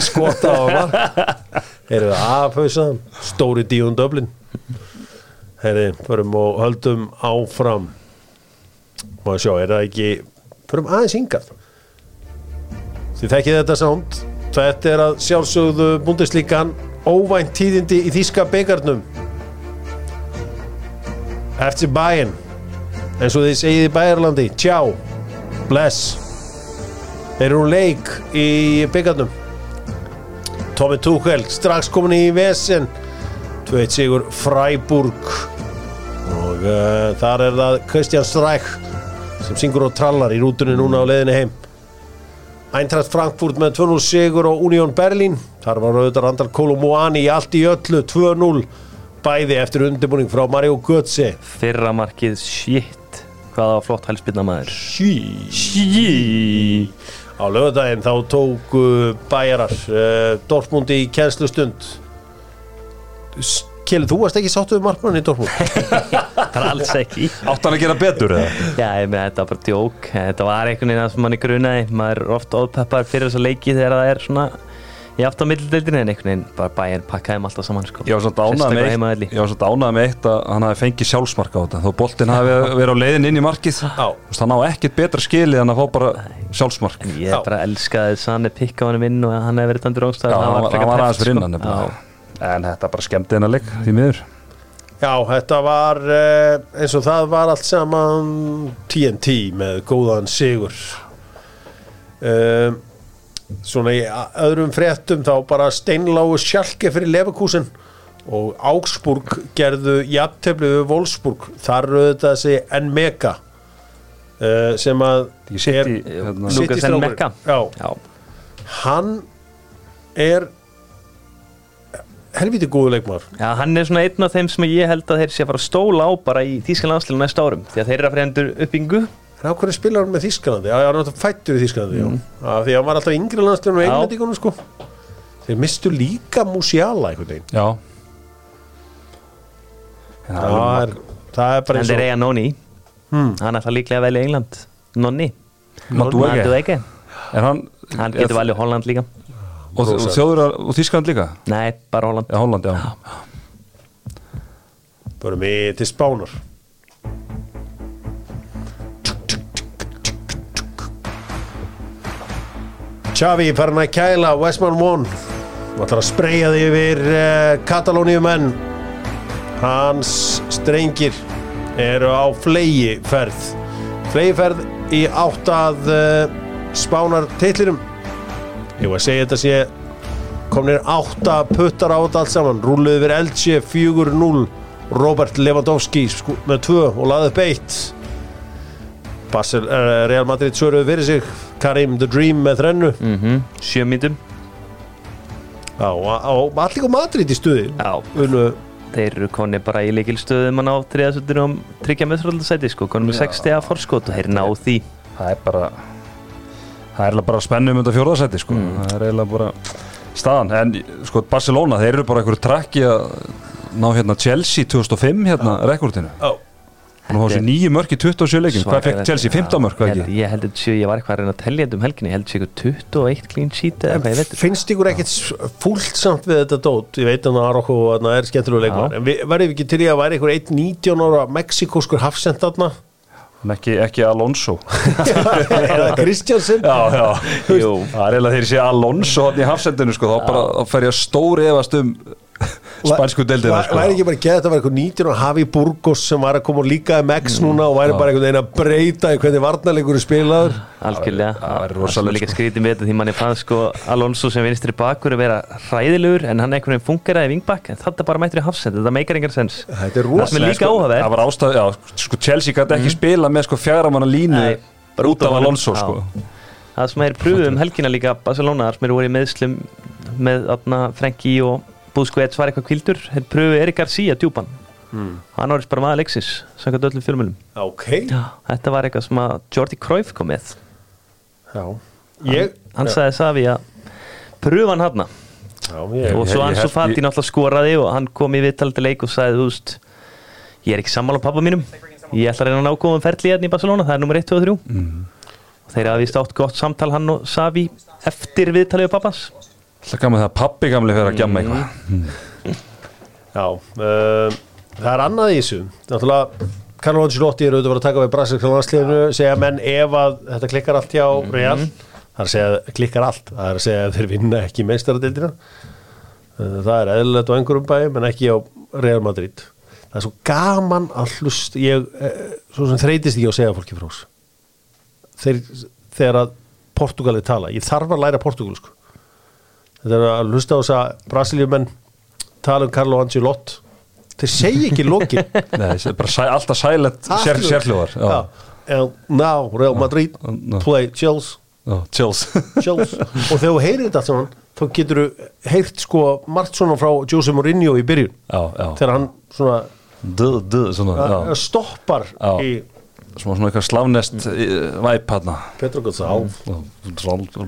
Skota á mark. [LAUGHS] Heyrðu aðfauðsaðan stóri Díón Dublin Heyrðu, förum og höldum áfram. Má sjá, er það ekki förum aðeins hingað. Þið þekkið þetta sánd Þetta er að sjálfsögðu búndislíkan óvænt tíðindi í Þíska byggarnum Eftir bæinn eins og þið segið í Bæjarlandi Tjá, bless. Þeir eru leik í byggarnum Tommy Tuchel strax komin í vesen. 2-1 sigur Freiburg og uh, þar er það Kristján Stræk sem syngur og trallar í rútunni núna á leiðinni heim. Eintracht Frankfurt með 2-0 sigur á Union Berlin. Þar var auðvitað Randall Kolomoani í allt í öllu 2-0 bæði eftir undirbúning frá Mario Götze. Fyrra markið shit Hvað var flott hælspilna maður Sí Á lögadaginn þá tók uh, bæjarar uh, Dortmund í kennslustund. S- Kjell, þú varst ekki sáttu við markmann í Dortmund? [LAUGHS] Það er alls ekki. Átt hann að gera betur eða? Já, ég með þetta var bara djók. Þetta var einhvern veginn að sem manni grunaði. Maður er ofta ópeppar fyrir þessa leiki þegar það er svona Ég átti á millideildinu en einhvern veginn bara bæinn pakkaði þeim alltaf saman sko. Ég var svolítið Sérstaklega með, eitt- ég var svolítið ánægð með eitt að hann hafi fengið sjálfsmark á þetta þó boltinn hafi [LAUGHS] verið á leiðin inn í markið. Hann á ekkert betra skilið en að fá bara sjálfsmark. Ég Já. bara elskaði Sanne pikka á hann inn og hann hefði verið þannig rángstæð Já, hann var, hann var aðeins fyrir innan sko. nefnilega. En þetta bara skemmti hennar leik því miður. Já, þetta var uh, eins og það var allt saman TNT með góðan sigur. Um, Svona í öðrum fréttum þá bara steinláu sjálke fyrir Leverkusen og Augsburg gerðu jafntefli við Wolfsburg. Þar rauði þetta sig Enmeka uh, sem að Ekki City, er- hérna. Hann er helviti góðu leikmaður Já, hann er svona einn af þeim sem ég held að þeir sé að fara að stóla á bara í Þýskan landslílu næsta árum því að þeir eru að fyrir endur uppbyggingu En á hverju spilar hann með Þískalandi? Já, hann er náttúrulega fættur í Þískalandi, já. Af Því að hann var alltaf yngri landslunum og Já. englendingunum, sko. Þeir mistu líka Musiala einhvern veginn. Já En það Það er er, það er bara en eins þeir og... eiga Nonni Hmm. hann ætla líklega að velja England Nonni Madueke. Madueke. Er hann hann getur valið Holland líka Og, og þjóður og Þískland líka? nei, bara Holland Já, Holland, já Börum við til Spánar. Xavi farin að kæla Westman One. Það ætlar að spreyja því yfir uh, Katalóniumenn. Hans strengir eru á flegi ferð. Flegi ferð í átt að uh, Spánar teitlinum. Ég var að segja þetta sé komnir átta puttar á þetta allt saman. Rúluð yfir Elche 4-0 Robert Lewandowski sko, með 2 og laðið 1 Basel, uh, Real Madrid svöruðu fyrir sig. Karim The Dream með þrennu. Mm -hmm. sjö mítum Já, og, og allir kom Madrid í stuði. Unnu, þeir eru koni bara í leikilstöðum að ná þriðasöldinu og tryggja meðsröldasæti sko, konum með 60 að forskot og þeir ná því. Það er bara Það er bara spennum undan fjórðarsæti sko. Það er eiginlega bara staðan. En sko Barcelona, þeir eru bara einhverju trakki að ná hérna Chelsea 2005 hérna rekordinu á, Hún var þessi nýju mörk í 27 leikin Hvað fekk Chelsea? 15 mörk, hvað ég, ekki? ég held að ég var eitthvað að reyna að tellja þetta um helginni ég held að sé eitthvað 21 clean sheet veit Finnst ykkur ekkert fúlt samt við þetta dót? Ég veit að Arokko er skemmtilegu leikmar. En verðum við ekki til í að væri einhver 1-19 ára mexikóskur hafsend þarna En ekki, ekki Alonso [LAUGHS] Eða Kristjánsson. Það er eiginlega þegar ég sé Alonso hann í hafsendinu sko, þá bara þá fer ég að stóri efast um spænsku deildina Var- sko. væri ekki bara að það var eitthvað 19 og Havi Burgos sem var að koma líka um X Mm. núna og væri bara einhvern veginn að breyta í hvernig varnarleikur er spilaður algjörlega, Það það er líka sko. skrítið með þetta því manni fannst sko Alonso sem vinstri bakur að vera hræðilegur en hann einhvern veginn fungeraði vingbak en þetta bara mættur í hafsend, þetta meikar engar sens Þetta er það er rosalega líka sko, Það var ástæð, já, sko Chelsea gæti ekki spila með sko fjaramanna línu út af. Alonso Já. sko það sem er pröfuð um helgina líka Barcelona sem eru voru í meðslum með atna, Frenki og Busquets var eitthvað kvildur þeir pröfuð Erik Garcia djúpan. Hann var bara maður leiksins samkvæmt öllum fjölmjölum Ok. Þetta var eitthvað sem að Jordi Cruyff kom með. Já. Ég hann sagði Savi að pröfa hann hann Já, ég og svo hann svo Fati ég- náttúrulega skoraði og hann kom í viðtalandi leik og sagði þú veist ég er ekki sammála pappa mínum. Ég ætla að reyna að ná góðum ferli hérna í Barcelona það er nummer 1, 2 og 3 Mm. og þeir hafa vist átt gott samtal hann og Savi eftir viðtalið Það gaman þegar pappi gamli fyrir að gjamma Mm. eitthvað Já um, Það er annað í þessu. Náttúrulega Carlo Ancelotti er auðvitað að vera að taka við brasilska landsliðinu segja menn ef að þetta klikkar allt hjá Mhm. Real það er að segja klikkar allt það er að segja að þeir vinna ekki meistaradildina það er eðlilegt á einhverjum bæjum en ekki á Real Madrid. Það er svo gaman að hlust ég, eh, svo sem þreytist ekki á að segja fólki frá þeir, þegar að Portugali tala, ég þarf að læra portugalsku þetta er að hlusta á þess að Brasilíumenn tala um Carlo Ancelotti. Þeir segja ekki [LAUGHS] sæ, alltaf silent sér, sérhljóðar já. Já. and now Real Madrid Já. play Chelsea. [LAUGHS] Chelsea. Og þegar þú heyrir þetta saman þá getur þú heyrt sko margt svona frá Jose Mourinho í byrjun. Já, já. Þegar hann svona Duh, duh, svona, já. stoppar í Svona, svona eitthvað slávnest væp hérna Petro Gonçalves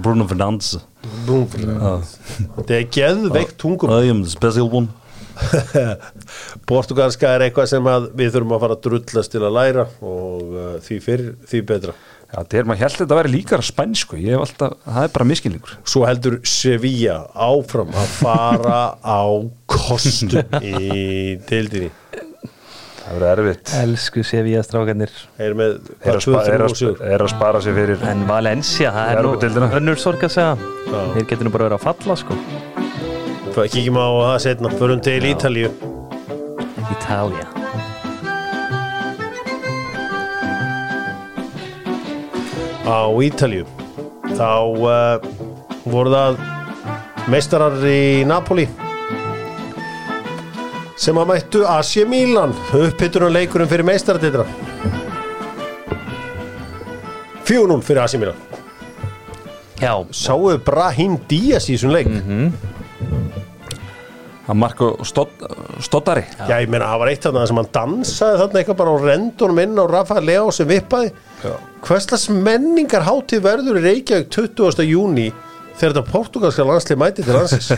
Bruno Fernandes. Þetta er geðveikt tungum I am the special one. [LAUGHS] Portugalska er eitthvað sem að við þurfum að fara að drullast til að læra og uh, því fyrr, því betra. Já, það er maður held þetta að vera líkara spænsku. Ég hef alltaf, það er bara miskilningur Svo heldur Sevilla áfram að fara á kostum [LAUGHS] í deildinni Það verður erfitt. Elsku Sevilla strákanir Þeir eru með Er að, spa, er, að, spa- er að spara sig fyrir En Valencia, það er nú önnur sorg að segja. Þeir getur nú bara verið að falla sko. Kíkjum á það setna, förum til Ítalíu. Italia á Ítalíu. Þá uh, voru það meistarar í Napoli sem að mættu AC Milan uppbyttur um leikurinn fyrir meistaratitra 4-0 fyrir AC Milan. Já, sáu Brahim Díaz í þessum leik? Að Marko Stott, Stottari. Já, ég meina, það var eitt þarna sem hann dansaði þarna eitthvað bara á rendunum inn á Rafa Leo sem vippaði. Hverslas menningar hátíð verður í Reykjavík 20. júni þegar þetta portugalska landslið mæti til landsins?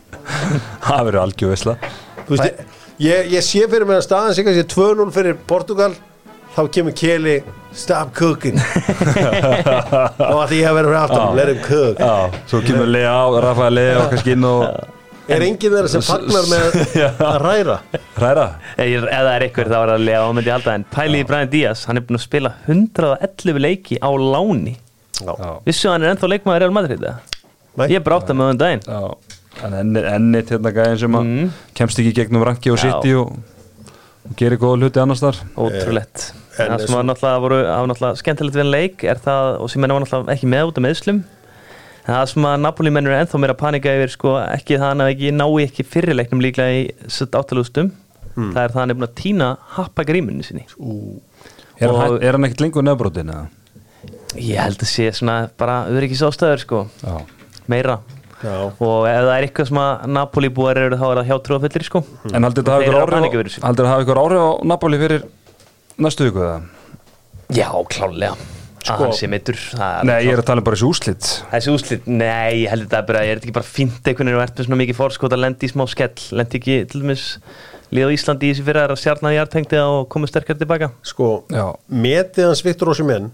[LAUGHS] Það verður algjöfisla Þú veist, ég, ég sé fyrir mér að staðan sig að sé 2-0 fyrir Portugal þá kemur Keli stop cooking. Og að því að vera fyrir aftan let him cook. Já, svo kemur Lea á, Rafael Lea og kannski inn og er enginn þeirra sem fagnar með [LAUGHS] að ræra ef það er einhver þá er það lega ámyndi halda en Pæli í Brian Díaz, hann er búin að spila 111 leiki á láni. Já. Vissu hann er ennþá leikmaður Real Madrid eða? Nei. Ég brátt að með um daginn ennit hérna gæðin sem að Mm. kemst ekki í gegnum ranki og sitt og, og gerir góða hluti annars þar Ótrúlegt. En Það sem var náttúrulega, voru, var náttúrulega skemmtilegt við en leik er það, og sem er náttúrulega ekki með út af meðslum en það sem að Napoli mennur er ennþá meira panika yfir sko, ekki hann að ekki nái ekki fyrirleiknum líklega í áttalústum Hmm. það er það hann er búin að týna happa grímunni sinni. Er, Og- hann, er hann ekkert lengur nefnbrotin eða? Ég held að sé svona bara öryggis ástæður sko, Já, meira Já. og ef það er eitthvað sem að Napoli búar eru þá er það hjá trúafullir sko. En haldur þetta að heldur hafa ykkur áhrif á Napoli fyrir næstu viku eða? Já, klálega Sko- að hann sé meittur Nei, ég er að tala um bara þessi úslit Þessi úslit, nei, ég held þetta bara, ég er ekki bara fínt einhvern veginn og ert með svona mikið fórskot að lendi í smá skell, lendi ekki til dæmis lið á Íslandi í þessi fyrir að stjarnan í artengti og komið sterkar tilbaka Sko, Já. metið hans Viktor Ósimenn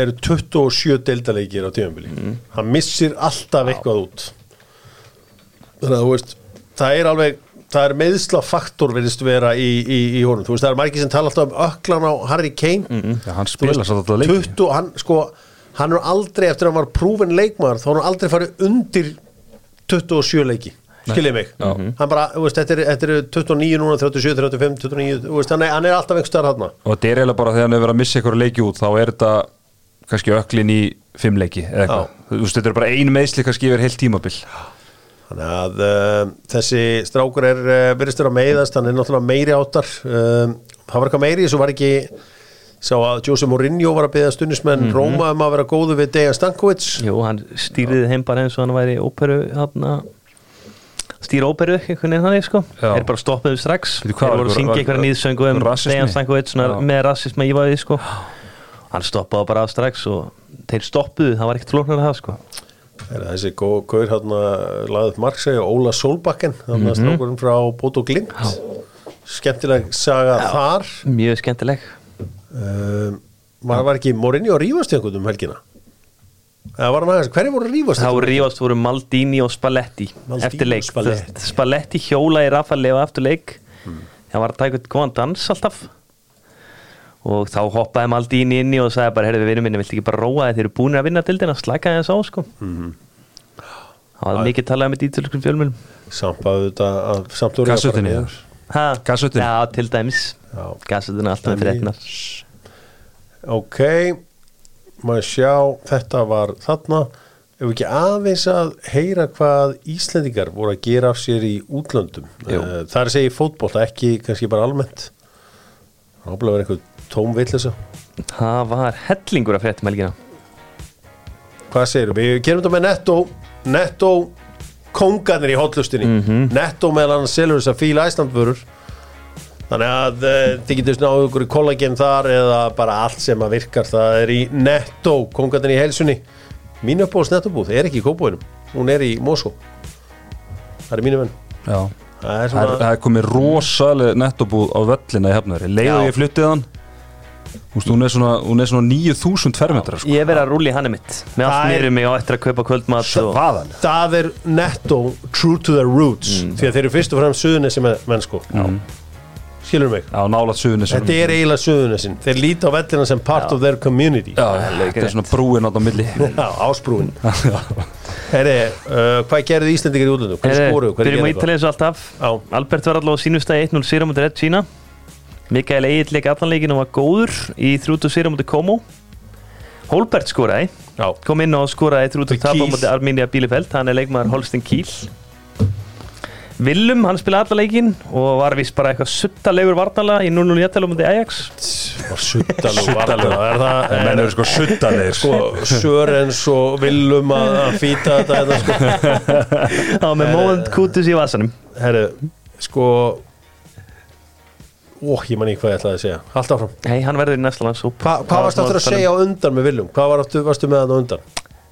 eru 27 deildaleikir á tímabili. Hann missir alltaf eitthvað út þannig að þú veist það er alveg, það er meðsla faktor verðist vera í, í, í honum. Þú veist, það er margir sem tala alltaf um öklan á Harry Kane. Já, hann Þú spila veist, alltaf leik 20, hann, sko, hann er aldrei eftir að hann var prúfin leikmaður þá hann aldrei farið undir 27 leiki. Skiljið mig. Hann bara, þú veist, þetta er, þetta er 29 núna 37, 35, 29 þú veist, hann er, hann er alltaf einhver starf hann Og þetta er eiginlega bara þegar hann hefur verið að missa ykkur leiki út þá er þetta kannski öklin í fimm leiki eða eitthvað. Þú veist, þetta er bara ein meðsli kannski yfir heilt tímabil Þannig að uh, þessi strákur er uh, virðist vera að meiðast, hann er náttúrulega meiri áttar um, það var eitthvað meiri, svo var ekki sá að Jose Mourinho var að beða stundismenn Róma um að vera góðu við Dejan Stankovic? Jú, hann stýriði heim bara eins og hann væri óperu, hann stýra óperu einhvern veginn þannig sko. Já. er bara stoppuðu strax. Var voru að syngja einhverja nýðsöngu um? Dejan Stankovic með rasisma í vaði sko. Hann stoppaði bara strax og þeir stoppuðu, það var ekkert flóknar að það sko. Er þessi góð gaur hann laðið upp marksegi Óla Solbakken þannig að strákurinn frá Bóto Glimt. Skemmtileg saga þar. Mjög skemmtileg. Um, maður var ekki Mourinho að rífast einhvern um helgina? Eða var hann aðeins, hverju voru rífast þá rífast voru Maldini og Spalletti Maldini eftir leik, og Spalletti. Spalletti, hjóla í Rafa Leo eftir leik. Hann var að taka eitthvað góðan dans alltaf og þá hoppaði Maldini inn í og sagði bara, heyrðu við vinnum minni, viltu ekki bara róa þið þeir eru búin að vinna dildina, slæka þess á sko. Það var mikið talað með dítölskum fjölmjölum samt að þetta að að niður. Gassötunni? Já, til dæmis. Já. Gassötunni alltaf með fréttinar ok maður sjá, þetta var þarna. Ef við ekki aðeins að heyra hvað Íslendingar voru að gera af sér í útlöndum? Jú. Eh, það er að segja í fótbolta, ekki kannski bara almennt. Ábúinlega verið einhver tóm villisa Það var hellingur af fréttum helgina. Hvað segir við, gerum þetta með netto netto kongarnir í hotlustinni netto meðal annars selur þess að fíla æslandvörur þannig að uh, þið getur snáðu ykkur í kollagen þar eða bara allt sem að virkar það er í netto kongarnir í helsunni mín uppbóðs nettobúð er ekki í kópóinum hún er í Mosó það er mínu menn. Já. Það er Það er, svona það er komið rosalega nettobúð á völlina í hefnari Leið og Já. ég fluttið hann Veist, hún er svona, hún er svona 9000 fermetrar sko. Ég verið að rúli hann mitt. Með allt er- nýrið mig á eftir að kaupa kvöldmat og... Hvaðan? það er netto true to their roots því að þeir eru fyrst og fremst suðunessi menn sko skilur mig? Já, nálat suðunis þetta er eiginlega suðunessin þeir líta á vellina sem part of their community. Já, þetta er svona brúin átt á milli. [LAUGHS] Já, ásbrúin. [LAUGHS] Herri, uh, hvað gerðu Íslandingar í útlöndum? Hvað skoruðu? Hvað Byrjum á Ítalið eins og alltaf. Já. Albert var allavega á sínustæði 1-0 sér á mútið Red China Mikael Egil leik allan leikin og var góður í 30 sér á mútið Komo Holbert skoraði. Já, kom inn og skoraði 30 Mútið tap á Kiel. mútið Arminia Bielefeld. Hann er leikmaður Holstein Kiel. Willum, hann spilaði allan leikin og var vist bara eitthvað suttalegur varnala í 0-0 jættal á mútið Ajax. Var suttalug varðan Er það? En menn eru sko suttalegir sko, Sörens og Willum að fýta þetta hérna, sko. á með móðund kútus í vasanum. Herri, sko Ó, ég man ekki hvað ég ætlaði að segja. Allt áfram. Hei, hann verður í næsta lands Hva, Hvað varstu aftur að segja á undan með Willum? Hvað var aftur, varstu með hann á undan?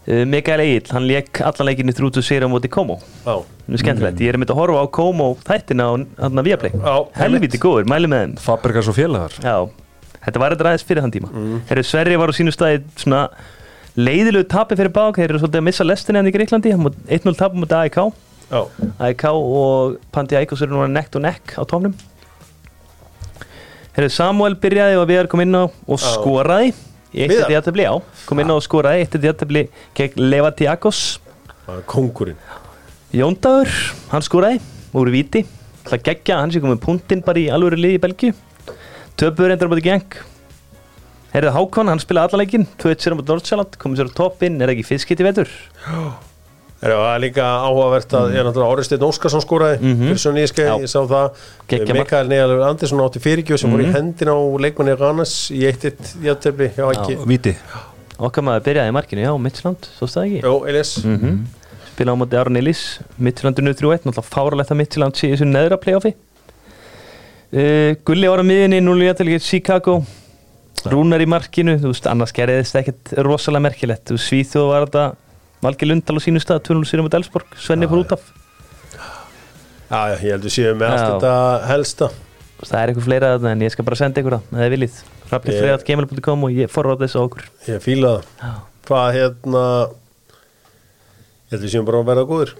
Uh, Mikael Egil, hann leik allan leikin í 30 sér á mútið Komo Já, er skemmtilegt, ég er myndið að horfa á Komo þættina á hann að Viaplay. Já, Helviti góður, mæli með þeim. Fabrikas og félagar. Já, þetta var eitthvað aðeins fyrir hann tíma. Mm. Herru, Sverri var á sínu staði svona leiðilegu tapi fyrir bák þeir eru svolítið að missa lestinni hann í Greiklandi hann múið 1-0 tapum mútið AIK já, AIK og Pandi Aikos eru núna nekt og nekk á tónum Herru, Samuel byrjaði og Viðar kom inn á og Já. skoraði. Eitt eftir jættabli, já, kom inn á og skoraði eitt eftir jættabli gegn Levatiakos kongurinn Jóndagur, hann skoraði úr viti, það geggja hann sé komið punktinn bara í alvöru liði í Belgíu. Töpuður endur á búti geng Herrið Hákon, hann spilaði allanleikin 2-1 sér á búti Nordsjælland, komið sér á toppinn er ekki fiskitt í vetur? Er það er líka áhugavert að náttúrulega Áristeinn Óskarsson skóraði Mhm. fyrir svo nýjaskei, Já. ég sá það. Mark. Mikael Nealur Andersson átti fyrirgjöf sem voru í hendina á leikmanni Ranas í eitt eitt játtöfli hjá ekki Víti. Okkar maður byrjaði í markinu, já, Midtjylland, svo staði ekki. Jó, Elias. Mm -hmm. spilaði á móti Aron Elís Midtjyllandinu 3-1, náttúrulega fáralegt að Midtjylland sé þessu neðra playoffi. Uh, Gulli var á miðinni 0 jættalegi Chicago. Rúnar í markinu, þú veist, annars gerðist ekkert rosalega merkilegt, Svíþjóð var þetta Valgi Lundal á sínu stað 2-0 sér á móti Elsborg, Svenni fór út af. Já, ég heldur séu með allt þetta helsta. Það er eitthvað fleira þarna en ég skal bara senda ykkur það, ef þið viljið. Raflitfregat.gmail.com og ég þessu á okkur. Ég fíla það. Hvað hérna Ég heldur séum bara að vera góður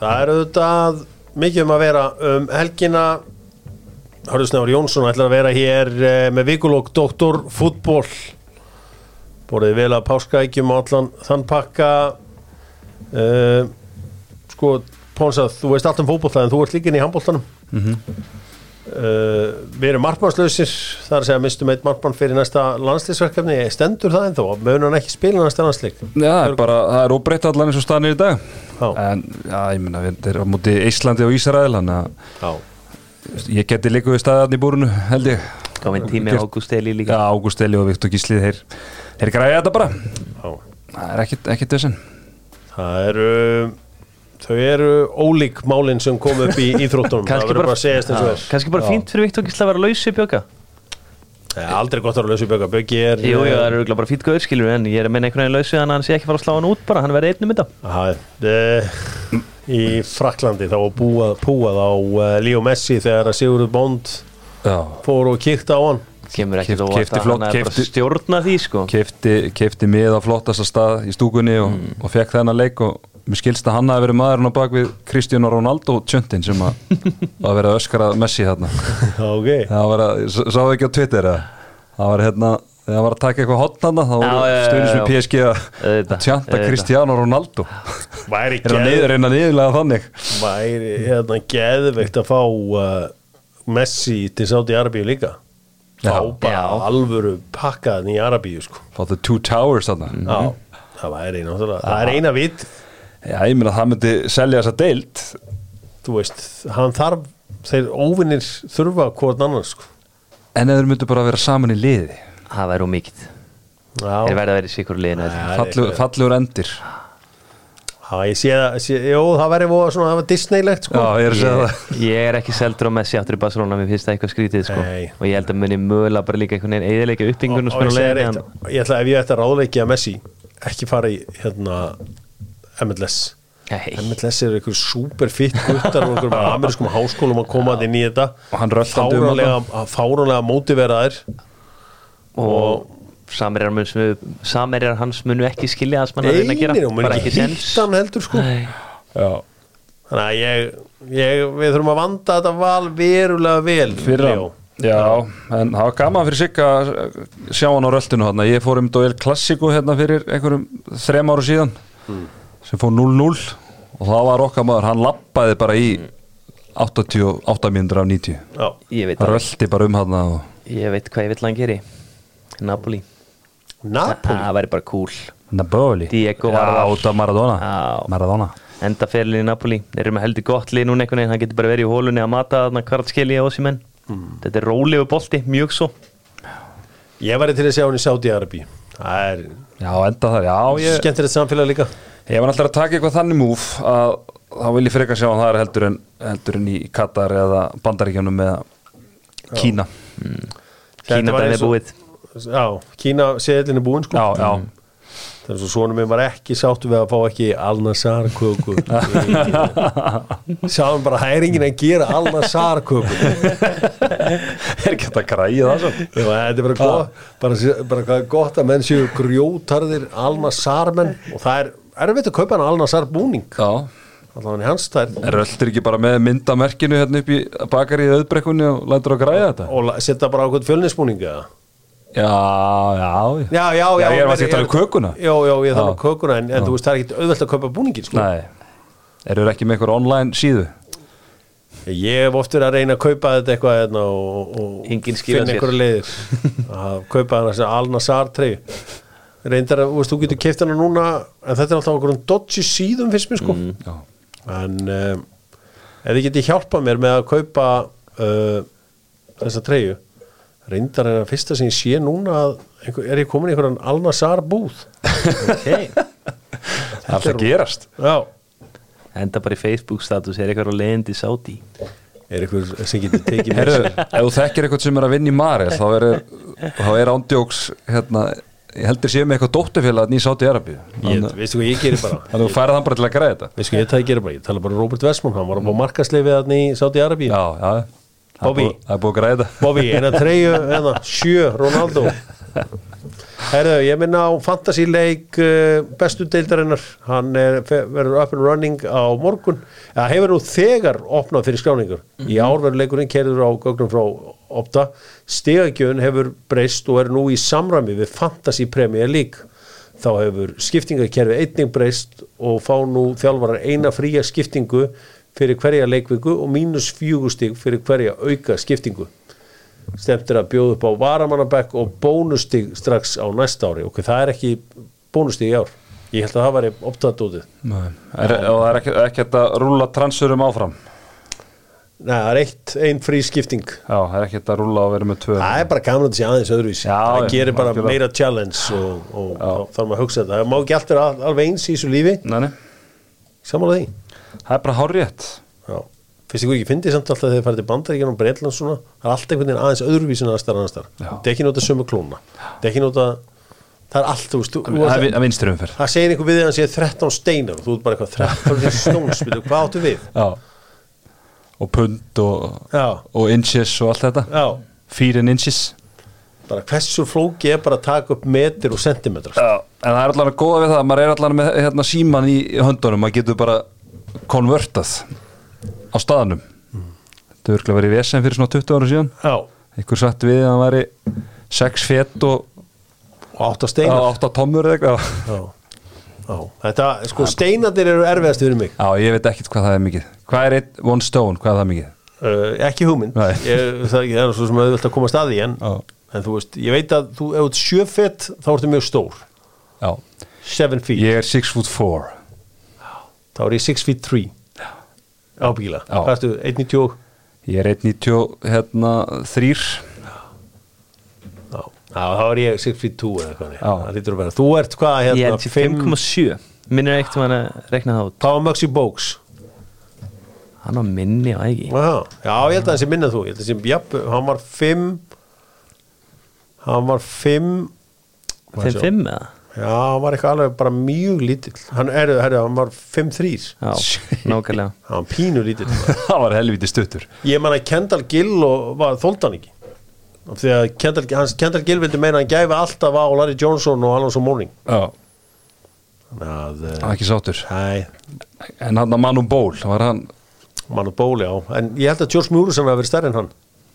Það er auðvitað mikið um að vera um helgina. Hörðu Snævar Jónsson ætlar að vera hér eh, með vikulók Doktor fútból Borðið vel að páskaækjum á allan þann pakka. Uh, Sko, Pónsað, þú veist allt um fótbolta en þú ert líkin í handboltanum. Uh, við erum markmannslausir það er að segja mistum eitt markmann fyrir næsta landslýsverkefni, stendur það ennþá? Mun hann ekki spila næsta landslýk Já, það er bara, það er óbreytt allan eins og staðnir í dag. Já. En, já, ég meina, við erum á móti Íslandi og Já, að ég geti líka við staðarni í búrunu, held ég. Gáðum tími Gert- Ágúst Eli Já, líka Ágúst Eli og Viktor Gíslið, þeir, þeir græja þetta bara. Já. Það er ekkit, ekkit þessin það eru þau eru ólík málinn sem kom upp í [LAUGHS] íþróttunum. Það Kannski verður bara- bara að segjast eins og er. Kannski bara Já. fínt fyrir Viktor Gísla að vera laus í bjöka Nei, aldrei gott að vera lausu bjöka Bjöggi er Jú, jú, það er örugglega bara fýtt gauður skilur en ég er að menna einhvern veginn lausu þannig að hann sé ekki fara að slá hann út bara, hann verði einnum Aha, eh, í Fraklandi þá var búað, púað á uh, Leo Messi þegar að Sigurður Bond Já, fór og kíkta á hann kemur að flott- hann er bara að stjórna því sko. Kefti, kefti mið á flottasta stað í stúkunni og, og fekk þennan leik og mér skilst að hann hafi verið maðurinn á bak við Kristján Ronaldo tjöndin sem að [LAUGHS] að vera öskarað Messi þarna. Ok, það var að, sáðu ekki á Twitter eða? það var hérna, hann var að taka eitthvað hotn þarna, þá voru já. með PSG að að tjanta. Kristján Ronaldo. Væri er að niður, reyna niðurlega þannig? Væri hérna geðveikt að fá uh, Messi til Saudi Arabíu líka Já. fá bara Já. alvöru pakkaðan í Arabíu sko. fá the two towers þarna. Já, það væri náttúrulega. Það er eina vit, já, ég meina að það myndi selja þessa deild. Þú veist hann þarf, þeir óvinnir þurfa hvort annar sko. en eða þeir myndu bara að vera saman í liði? Það væri ómikið já, þeir verða að vera í sikur liðinu fallegur endir já, ég sé það sé, jú, það væri voða svona, það var Disneylegt sko. já, ég er að segja það. ég, [LAUGHS] ég er ekki seldur á Messi aftur í Barcelona mér finnst það eitthvað skrítið sko. Nei. og ég held að muni mögulega bara líka einhvern veginn eðilega uppbyggingun og og segir leiðin eitt, ég ætla ef ég ætti að ráðleikja Messi ekki fara í hérna MLS Nei. MLS eru einhver super fit guttar og einhverjum [LAUGHS] amerískum háskólum að koma inn í þetta. Og hann röltandi um fáranlega, fáranlega mótiveraðir og mun, samerjar hans munu ekki skilja það sem hann er að gera. Nei, hann heldur sko. Þannig að ég, ég, við þurfum að vanda þetta val verulega vel fyrir hann. Já, en það var gaman fyrir sig að sjá hann á röltinu hann Ég fór um Duel Classico hérna fyrir einhverjum þrem áru síðan sem fór 0-0 og það var okkar maður, hann lappaði bara í 88 mínútur af 90 Já, ég veit, Það að, rölti bara um hann og... ég veit hvað ég vill hann geri. Napoli Napoli? Það væri bara cool. Napoli? Diego út af Maradona. Já. Maradona. Enda ferlið í Napoli. Þeir eru með heldur gott lið núna einhvern veginn. Hann getur bara verið í hólunni að mata þarna hvart skilja á menn þetta er rólegu bolti, mjög svo. Ég væri til að sjá hann í Saudi-Arabi Það er Já, enda það, já ég, skemmtilegt samfélag líka. Ég var alltaf að taka eitthvað þannig múf að þá vil ég frekar sjá hann þar heldur en, heldur en í Katar eða Bandaríkjunum eða Kína. Þetta Kína var dæmi eins og- búið Já, Kína seðlinni búinn sko. Já, já, Það er svo svona minn var ekki sáttu við að fá ekki Al-Nassar köku [LAUGHS] Sáðum bara, það er enginn að gera Al-Nassar köku [LAUGHS] er ekki að græja það þetta er bara gott bara, bara hvað er gott að menn séu grjótarðir Al-Nassar menn og það er erfitt að kaupa hann Al-Nassar búning Já, allavega hans stær en röltir ekki bara með myndamerkinu hérna upp í bakari í auðbrekkunni og lætur að græja þetta? Og setja bara á hvern fjölnisbúning eða Já, já, já. Já, já, ég er að tala um kökuna. Já, já, ég þarf um kökuna en, en þú veist, það er ekkit auðvelt að kaupa búningin sko. Nei, eru þeir ekki með einhver online síðu? Ég hef oft verið að reyna að kaupa þetta eitthvað hérna, og, og finna sér. einhverja leiðir. Að kaupa hann þessi Al-Nassar trey reyndar að, þú veist, þú getur keift hana núna en þetta er alltaf okkur um dodgy síðum fyrst mér sko. Já, en um, ef þið getið hjálpað mér með að kaupa uh, þessa treyju reyndar en að fyrsta sem ég sé núna að einhver, er ég komin í einhverjan Al-Nassar búð. Okay. [LAUGHS] það er alltaf að gerast. Já, enda bara í Facebook status er eitthvað á leiðindi sáti er einhver sem getur tekið mér ef þú þekkir eitthvað sem er að vinna í Marel þá er, þá er ándjóks hérna, ég heldur séu með eitthvað dótturfélag í Sáti Arabi Ég, þannig veistu hvað ég gerir bara? [LAUGHS] Að þú færið hann bara til að græða þetta. Veistu hvað ég það gerir bara, ég tala bara um Robert Westman hann var að fá markasleifið þarna í Saudi-Arabi Já, já, það Bobby. það er búið að græða. [LAUGHS] Bobby, eina treyju, eina, sjö, Ronaldo. Herðu, ég minna á fantasíleik uh, bestu deildarinnar. Hann er, fe- verður up and running á morgun, það hefur nú þegar opnað fyrir skráningur, í ár verður leikurinn kerður á gögnum frá Opta. Stegagjöfun hefur breyst og er nú í samræmi við Fantasy Premier League. Þá hefur skiptingakerfi einning breyst og fá nú þjálfarar eina fría skiptingu fyrir hverja leikviku og mínus fjögustig fyrir hverja auka skiptingu. Stemt er að bjóða upp á varamannabekk og bónustig strax á næsta ári. Og það er ekki bónustig í ár. Ég held að það væri Nei. er, og það er ekki, ekki hægt að rúla transferum áfram? Nei, það er eitt, ein frí skipting. Já, það er ekki hægt að rúla og vera með tvö. Það er bara gaman að þetta sé aðeins öðruvísi. Já, það gerir bara algjörlega. meira challenge og, og þá þarf maður að hugsa þetta. Það má ekki alltaf al- alveg eins í þessu lífi. Nei, nei, samanlega því það er bara hár rétt Já. Fyrst ykkur ekki fyndið samt alltaf þegar þið farið til bandaríkjana og Breitland svona, það er alltaf einhvern veginn aðeins öðruvísin aðeins þar annars þar. Það er ekki nota sömu klóna. Það er ekki nota, það er allt, veist, er það, vi- að vinstri umferð. Það segir einhver við að hann sé 13 steinar og þú ert bara eitthvað 13 stóns, hvað áttu við? Já. Og pund og, og inches og allt þetta. Já, Fýrin inches. Bara hversu flóki er bara að taka upp metir og sentimetrar. En það er allan að góða við það maður er allan með hérna, síman í höndunum. Maður getur bara konvertað á staðanum þetta er örgulega verið í vesen fyrir svona 20 ára síðan. Já, einhver satt við að hann væri 6 fett og og 8 steinar. 8 tommur eða eitthvað. Þetta, sko, steinarnir eru erfiðast fyrir mig. Já, ég veit ekkert hvað það er mikið. Hvað er eitt, one stone, hvað er það mikið? Uh, ekki hugmynd. Ég, það, það er svo sem auðvitað að koma að staði en, en þú veist, ég veit að þú, ef þú ert sjöfett þá ertu mjög stór. Já, 7 feet, ég er 6 foot 4 þá er ég 6 feet 3 ábyggilega, hvað ertu, 1.90 Ég er 1.90 hérna 3 já, þá er ég 6 feet 2 eða hvað þú ert hvað Ég hérna, ég 5,7 Minnir eitt um hann að rekna það út. Hvað var Muxy Bogues Hann á minni á ekki? Já, já, ég held að það sé minnað þú. Ég held að það sé, jafn, hann var 5 hann var 5 5-5 eða? Já, hann var eitthvað alveg bara mjög lítill. Hann, er, er, hann var 5-3 Já, nákvæmlega. [LAUGHS] Hann var pínu lítill. [LAUGHS] Það var helviti stuttur. Ég man að Kendall Gill og var þóldan ekki. Því að Kendall, hans, Kendall Gill vildi meina að hann gæfi alltaf á Larry Johnson og Alonso Mourning já, Þannig að, hann var ekki sáttur. Hæ, en hann að Manu Ból var hann, mann og bóli á En ég held að George Muresan hafi verið stærri en hann.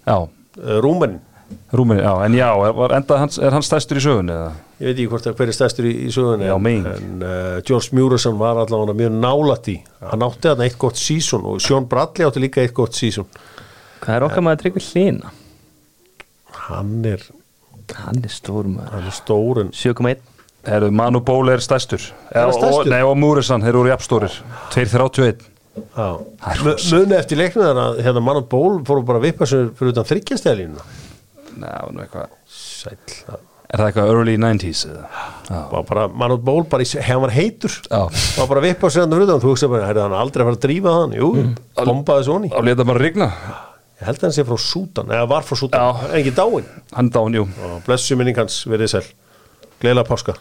Já, uh, Rúmenin, Rúmeni, já, en já er, var enda, hans, er hann stæstur í sögunni eða? ég veit ekki hvort að hver er stærstur í, í sögunni Já, En, en uh, George Muresan var allavega mjög nálætt í Hann átti þarna eitt gott sísón Og Sean Bradley átti líka eitt gott sísón Hvað er okkar maður að tryggja hlýna? Hann er, Hann er stór maður. hann er stórun 7,1 Herru, Manu Ból er Er stærstur? Og, nei, og Múrisan, þeir eru jafnstórir. 2.31 Já, muni eftir leiknuðan að hérna mann og ból fóru bara að vippa sér fyrir utan þryggjastælinu Nei, það var nú eitthvað Sæll, það Er það eitthvað early 90s eða? Mann og ból bara í, hann var heitur. Var bara að vippa sér hann fyrir utan þú hugsa bara, hefði hann aldrei að fara að drífa hann. Jú, bombaði svo á leta bara rigna. Ég held að hann sé frá Sútan, eða var frá Sútan en ekki dáin Hann dán, jú. Og blessu minning hans. Verið sæl. Gleðilega páska